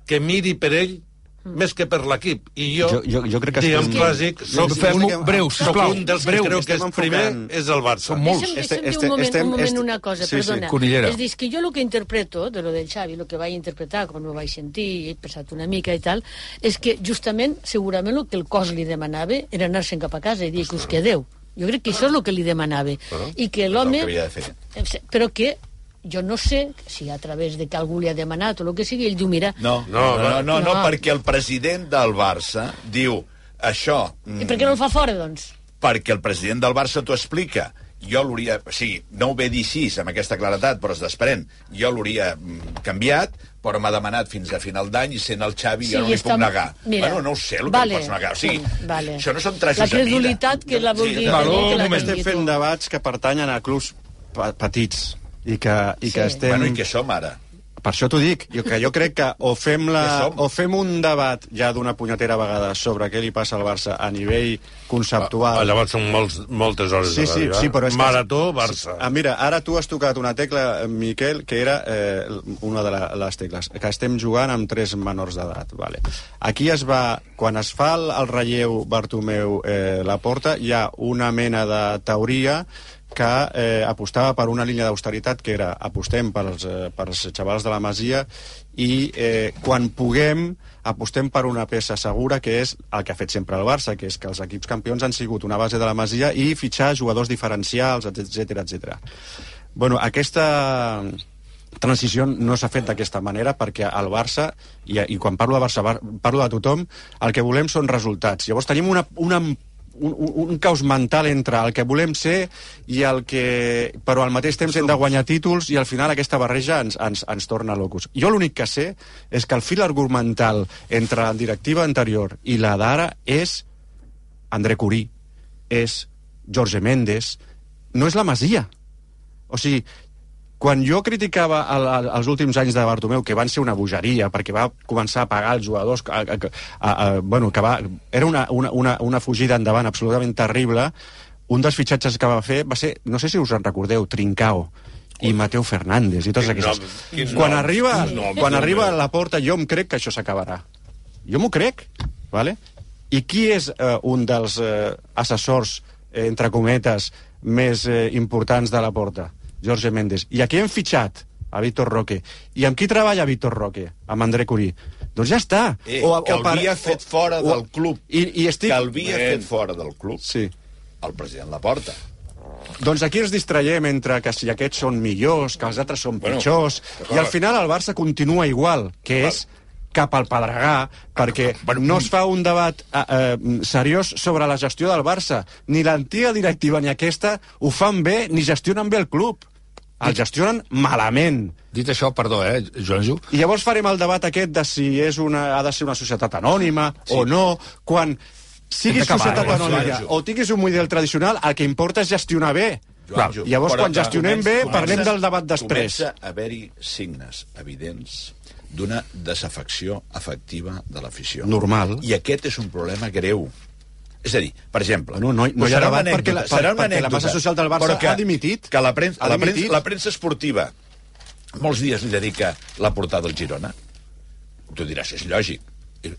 que miri per ell més que per l'equip. I jo, Jo- jo- jo crec que diguem estem- clàssic, Jo- soc, fem-ho un, breu, sisplau. un dels Breu, que creu que és primer és el Barça. Són molts. Deixa'm, Este- deixa'm dir este- un moment, estem- un moment este- una cosa, sí, sí, perdona. Cunillera. És dir, que jo el que interpreto de lo del Xavi, el que vaig interpretar quan ho vaig sentir i he pensat una mica i tal, és que justament, segurament, el que el cos li demanava era anar-se'n cap a casa i dir que us quedeu. Jo crec que això és el que li demanava. I que l'home... Que. Però que jo no sé si a través de que algú li ha demanat o el que sigui, ell diu, mira... No, no, no, no, no, no, No. perquè el president del Barça diu això... I per què no el fa fora, doncs? perquè el president del Barça t'ho explica. Jo l'hauria... O sigui, no ho ve dir així, amb aquesta claretat, però es desprèn. Jo l'hauria mm, canviat, però m'ha demanat fins a final d'any i sent el Xavi Sí, jo no li puc negar. mira, bueno, no ho sé, el que vale, li pots negar. O sigui, vale. això no són trajos La credulitat que la vulgui... Sí, que un moment, vulgui estem fent debats que pertanyen a clubs pe- petits i que, i que Sí. estem... Bueno, i què som ara? Per això t'ho dic, jo, que jo crec que o fem, la, o fem un debat ja d'una punyetera vegada sobre què li passa al Barça a nivell conceptual... Ah, llavors són molts, moltes hores Sí, de sí, ràdio, eh? sí, però és que- Marató, Barça. Ah, mira, ara tu has tocat una tecla, Miquel, que era eh, una de la, les tecles, que estem jugant amb tres menors d'edat. Vale. Aquí es va, quan es fa el, el relleu Bartomeu eh, la porta, hi ha una mena de teoria que eh, apostava per una línia d'austeritat que era apostem pels, eh, pels xavals de la Masia i eh, quan puguem apostem per una peça segura que és el que ha fet sempre el Barça, que és que els equips campions han sigut una base de la Masia i fitxar jugadors diferencials, etc etc. Bueno, aquesta transició no s'ha fet d'aquesta manera perquè el Barça, i, i quan parlo de Barça bar- parlo de tothom, el que volem són resultats. Llavors tenim una, una un, un, un caos mental entre el que volem ser i el que... però al mateix temps hem de guanyar títols i al final aquesta barreja ens, ens, ens torna locos. Jo l'únic que sé és que el fil argumental entre la directiva anterior i la d'ara és André Curí, és Jorge Méndez, no és la Masia. O sigui, quan jo criticava el, el, els últims anys de Bartomeu, que van ser una bogeria, perquè va començar a pagar els jugadors, a, a, a, a, bueno, que va, era una, una, una, una fugida endavant absolutament terrible, un dels fitxatges que va fer va ser, no sé si us en recordeu, Trincao i Mateo Fernández i tots Quin aquests. nom, Quan noms, arriba, noms, quan arriba a la porta, jo em crec que això s'acabarà. Jo m'ho crec, vale? I qui és eh, un dels eh, assessors, eh, entre cometes, més eh, importants de la porta? Jorge Méndez. I aquí hem fitxat a Víctor Roque. I amb qui treballa Víctor Roque? Amb André Curí. Doncs ja està. Eh, que el havia fet fora del club. I, i estic... Que el havia fet fora del club. Sí. El president Laporta. Doncs aquí ens distraiem entre que si aquests són millors, que els altres són Bueno, pitjors, i al final el Barça continua igual, que és cap al pedregar, perquè no es fa un debat eh, eh, seriós sobre la gestió del Barça. Ni l'antiga directiva ni aquesta ho fan bé ni gestionen bé el club. El gestionen malament. Dit això, perdó, eh, Joanjo, I llavors farem el debat aquest de si és una, ha de ser una societat anònima sí. o no, quan siguis societat eh, anònima o tinguis un model tradicional, el que importa és gestionar bé. Joanjo, Llavors, però quan gestionem comença- bé, parlem del debat després. Comença a haver-hi signes evidents d'una desafecció afectiva de l'afició. Normal. I aquest és un problema greu. És a dir, per exemple... No, no, no hi ha debat perquè la- serà una perquè la massa social del Barça que, ha dimitit. Que la premsa, la, premsa, la premsa esportiva molts dies li dedica la portada al Girona. Tu diràs, és lògic.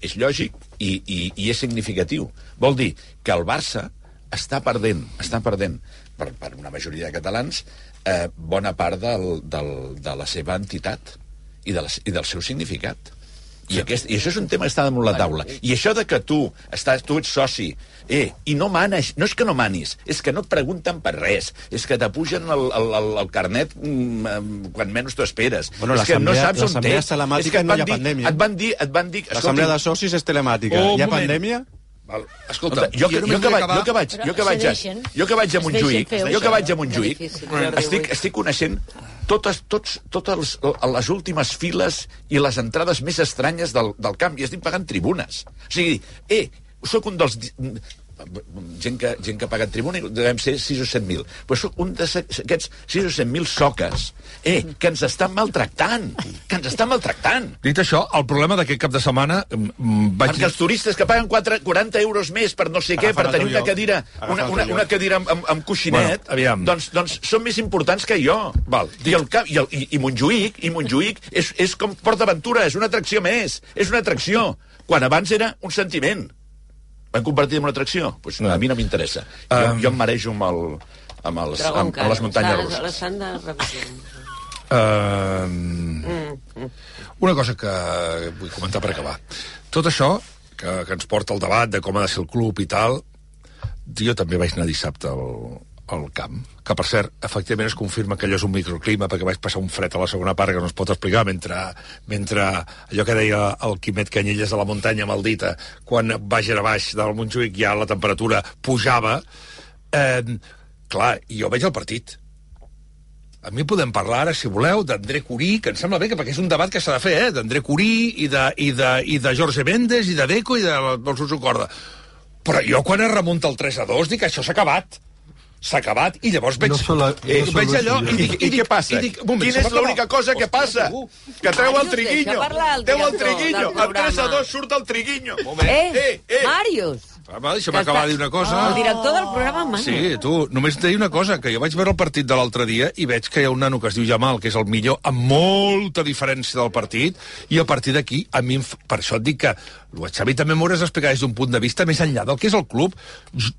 És lògic i, i, i és significatiu. Vol dir que el Barça està perdent, està perdent per, per una majoria de catalans eh, bona part del, del, de la seva entitat i, de la, i del seu significat. I, aquest, I això és un tema que està damunt la taula. I això de que tu, estàs, tu ets soci, eh, i no manes, no és que no manis, és que no et pregunten per res, és que t'apugen el, el, el, el carnet mm, quan menys t'ho esperes. Bueno, és que no saps on l'assemblea és. telemàtica és que et no van hi ha dir, pandèmia. Et van dir, et van dir... L'assemblea de socis és telemàtica. Oh, Hi ha moment. pandèmia? Val. Escolta, jo, que, jo, que vaig, jo que vaig, jo que vaig, a, jo que vaig a Montjuïc, jo que vaig a. Montjuïc, estic, estic coneixent totes, tots, totes les, les últimes files i les entrades més estranyes del, del camp, i estic pagant tribunes. O sigui, eh, sóc un dels... gent que, gent que ha pagat tribuna i devem ser 6 o 7 mil. Però sóc un d'aquests 6 o 7 mil soques, eh, que ens estan maltractant, que ens estan maltractant. Dit això, el problema d'aquest cap de setmana... mm, Vaig... Perquè els turistes que paguen 4, 40 euros més per no sé què, Agafen per tenir una lloc. cadira, una, una, una cadira amb, amb, amb coixinet, Bueno, aviam. doncs, doncs són més importants que jo. Val. I, el, cap- i, el, i, i Montjuïc, i Montjuïc és, és com Port d'Aventura, és una atracció més, és una atracció, quan abans era un sentiment. Van convertir en una atracció? Pues a mi no m'interessa. Jo, Um, jo em marejo amb, el, amb, els, amb, amb les muntanyes russes. L'estan de revisió. Uh, Mm. una cosa que vull comentar per acabar. Tot això, que, que ens porta al debat de com ha de ser el club i tal, jo també vaig anar dissabte al, al camp, que per cert, efectivament es confirma que allò és un microclima perquè vaig passar un fred a la segona part que no es pot explicar mentre, mentre allò que deia el Quimet Canyelles de la muntanya maldita quan baix a baix del Montjuïc ja la temperatura pujava eh, clar, jo veig el partit a mi podem parlar ara, si voleu, d'André Curí, que em sembla bé, que perquè és un debat que s'ha de fer, eh? d'André Curí i de, i, de, i de Jorge Méndez i de Deco i de, del Suso Corda. Però jo quan es remunta el 3 a 2 dic això s'ha acabat. S'ha acabat i llavors veig, No solo- eh, no solo veig allò i dic, I, I què passa? I dic, moment, Quina és l'única cosa que passa? Que treu el triguinyo. Treu el triguinyo. El 3 a programa. 2 surt el triguinyo. Eh, eh, eh. Màrius! Home, deixa'm acabar de dir una cosa. El director del programa mana. Sí, tu, només et deia una cosa, que jo vaig veure el partit de l'altre dia i veig que hi ha un nano que es diu Jamal, que és el millor, amb molta diferència del partit, i a partir d'aquí, a mi, per això et dic que el Xavi també m'hauràs d'explicar des d'un punt de vista més enllà del que és el club.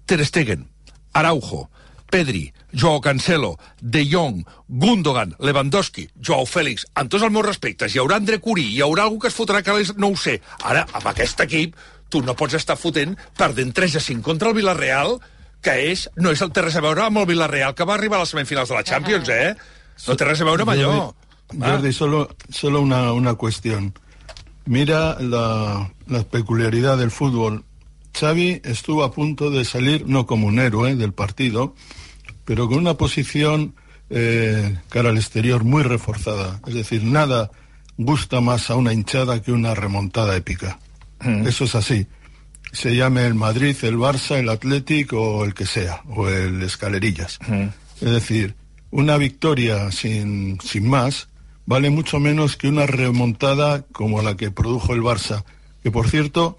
Ter Stegen, Araujo, Pedri, Joao Cancelo, De Jong, Gundogan, Lewandowski, Joao Fèlix, amb tots els meus respectes, hi haurà André Curí, hi haurà algú que es fotrà que no ho sé. Ara, amb aquest equip, tu no pots estar fotent perdent 3 a 5 contra el Villarreal, que és, no és el té res a veure amb el Villarreal que va arribar a les semifinals de la Champions, eh? No té res a veure amb allò. Jordi, Jordi, solo, solo una, una cuestión. Mira la, la peculiaridad del fútbol. Xavi estuvo a punto de salir, no como un héroe del partido, pero con una posición eh, cara al exterior muy reforzada. Es decir, nada gusta más a una hinchada que una remontada épica. Eso es así. Se llame el Madrid, el Barça, el Athletic o el que sea, o el Escalerillas. Es decir, una victoria sin, sin más vale mucho menos que una remontada como la que produjo el Barça. Que por cierto,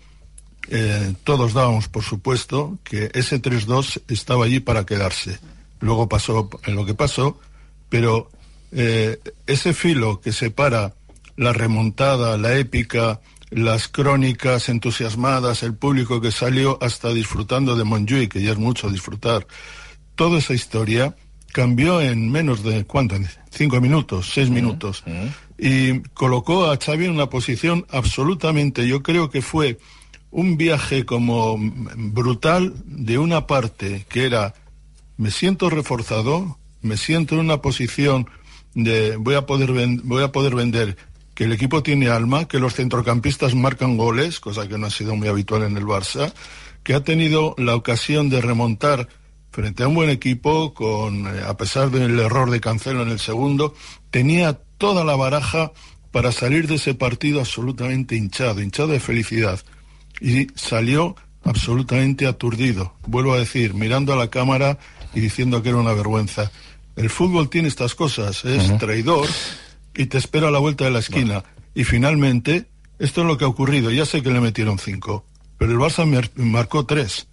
eh, todos dábamos por supuesto que ese 3-2 estaba allí para quedarse. Luego pasó en lo que pasó, pero eh, ese filo que separa la remontada, la épica, las crónicas entusiasmadas, el público que salió hasta disfrutando de Montjuic, que ya es mucho disfrutar, toda esa historia cambió en menos de, ¿cuánto? Cinco minutos, seis minutos. Y colocó a Xavi en una posición absolutamente, yo creo que fue un viaje como brutal de una parte que era, me siento reforzado, me siento en una posición de voy a poder voy a poder vender que el equipo tiene alma, que los centrocampistas marcan goles, cosa que no ha sido muy habitual en el Barça, que ha tenido la ocasión de remontar frente a un buen equipo, con eh, a pesar del error de Cancelo en el segundo, tenía toda la baraja para salir de ese partido absolutamente hinchado, hinchado de felicidad. Y salió absolutamente aturdido, vuelvo a decir, mirando a la cámara y diciendo que era una vergüenza. El fútbol tiene estas cosas, es traidor y te espera a la vuelta de la esquina. Y finalmente, esto es lo que ha ocurrido. Ya sé que le metieron cinco, pero el Barça mar- marcó tres.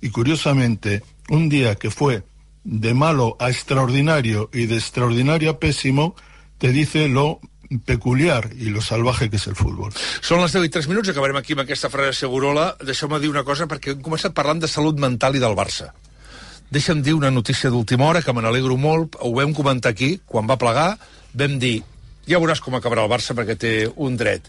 Y curiosamente, un día que fue de malo a extraordinario y de extraordinario a pésimo, te dice lo peculiar y lo salvaje que es el fútbol. Són les 10 i 3 minuts, acabarem aquí amb aquesta frase segurola. Deixeu-me dir una cosa, perquè hem començat parlant de salut mental i del Barça. Deixa'm dir una notícia d'última hora, que me n'alegro molt, ho vam comentar aquí, quan va plegar, vam dir, ja veuràs com acabarà el Barça perquè té un dret.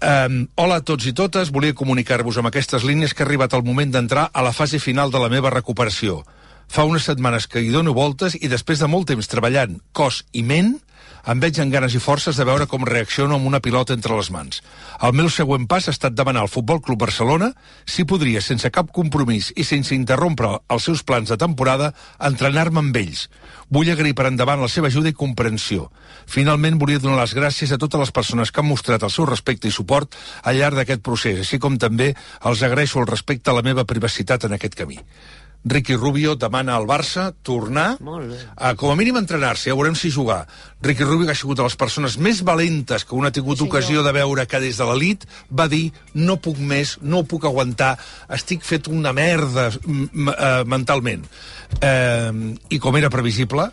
Um, hola a tots i totes, volia comunicar-vos amb aquestes línies que ha arribat el moment d'entrar a la fase final de la meva recuperació. Fa unes setmanes que hi dono voltes i després de molt temps treballant cos i ment, em veig amb ganes i forces de veure com reacciono amb una pilota entre les mans. El meu següent pas ha estat demanar al Futbol Club Barcelona si podria, sense cap compromís i sense interrompre els seus plans de temporada, entrenar-me amb ells. Vull agrair per endavant la seva ajuda i comprensió. Finalment, volia donar les gràcies a totes les persones que han mostrat el seu respecte i suport al llarg d'aquest procés, així com també els agraeixo el respecte a la meva privacitat en aquest camí. Ricky Rubio demana al Barça tornar a, com a mínim, entrenar-se, ja veurem si jugar. Ricky Rubio, que ha sigut de les persones més valentes que un ha tingut sí, ocasió de veure que des de l'elit va dir no puc més, no ho puc aguantar, estic fet una merda uh, mentalment. Uh, I com era previsible,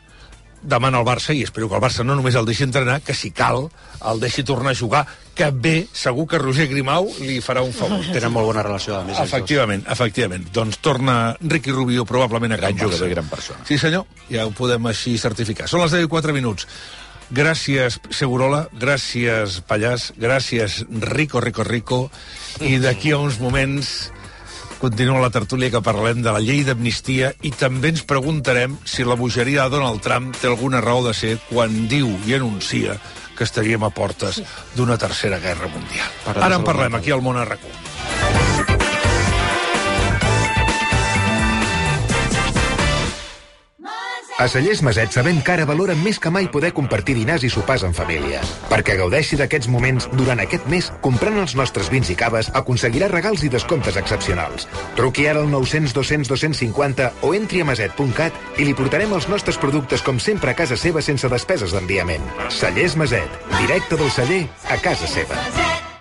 demana al Barça, i espero que el Barça no només el deixi entrenar, que si cal el deixi tornar a jugar, que bé, segur que Roger Grimau li farà un favor. *laughs* Tenen molt bona relació, a més. Efectivament, efectivament. Doncs torna Ricky Rubio probablement a Gran jugador i gran persona. Sí, senyor, ja ho podem així certificar. Són les 10 i 4 minuts. Gràcies, Segurola, gràcies, Pallàs, gràcies, Rico, Rico, Rico, i d'aquí a uns moments continua la tertúlia que parlem de la llei d'amnistia i també ens preguntarem si la bogeria de Donald Trump té alguna raó de ser quan diu i anuncia que estaríem a portes d'una tercera guerra mundial. Ara en parlem aquí al Món Arracó. A Cellers Maset sabem que ara valoren més que mai poder compartir dinars i sopars en família. Perquè gaudeixi d'aquests moments durant aquest mes, comprant els nostres vins i caves, aconseguirà regals i descomptes excepcionals. Truqui ara al 900 200 250 o entri a maset.cat i li portarem els nostres productes com sempre a casa seva sense despeses d'enviament. Cellers Maset, directe del celler a casa seva.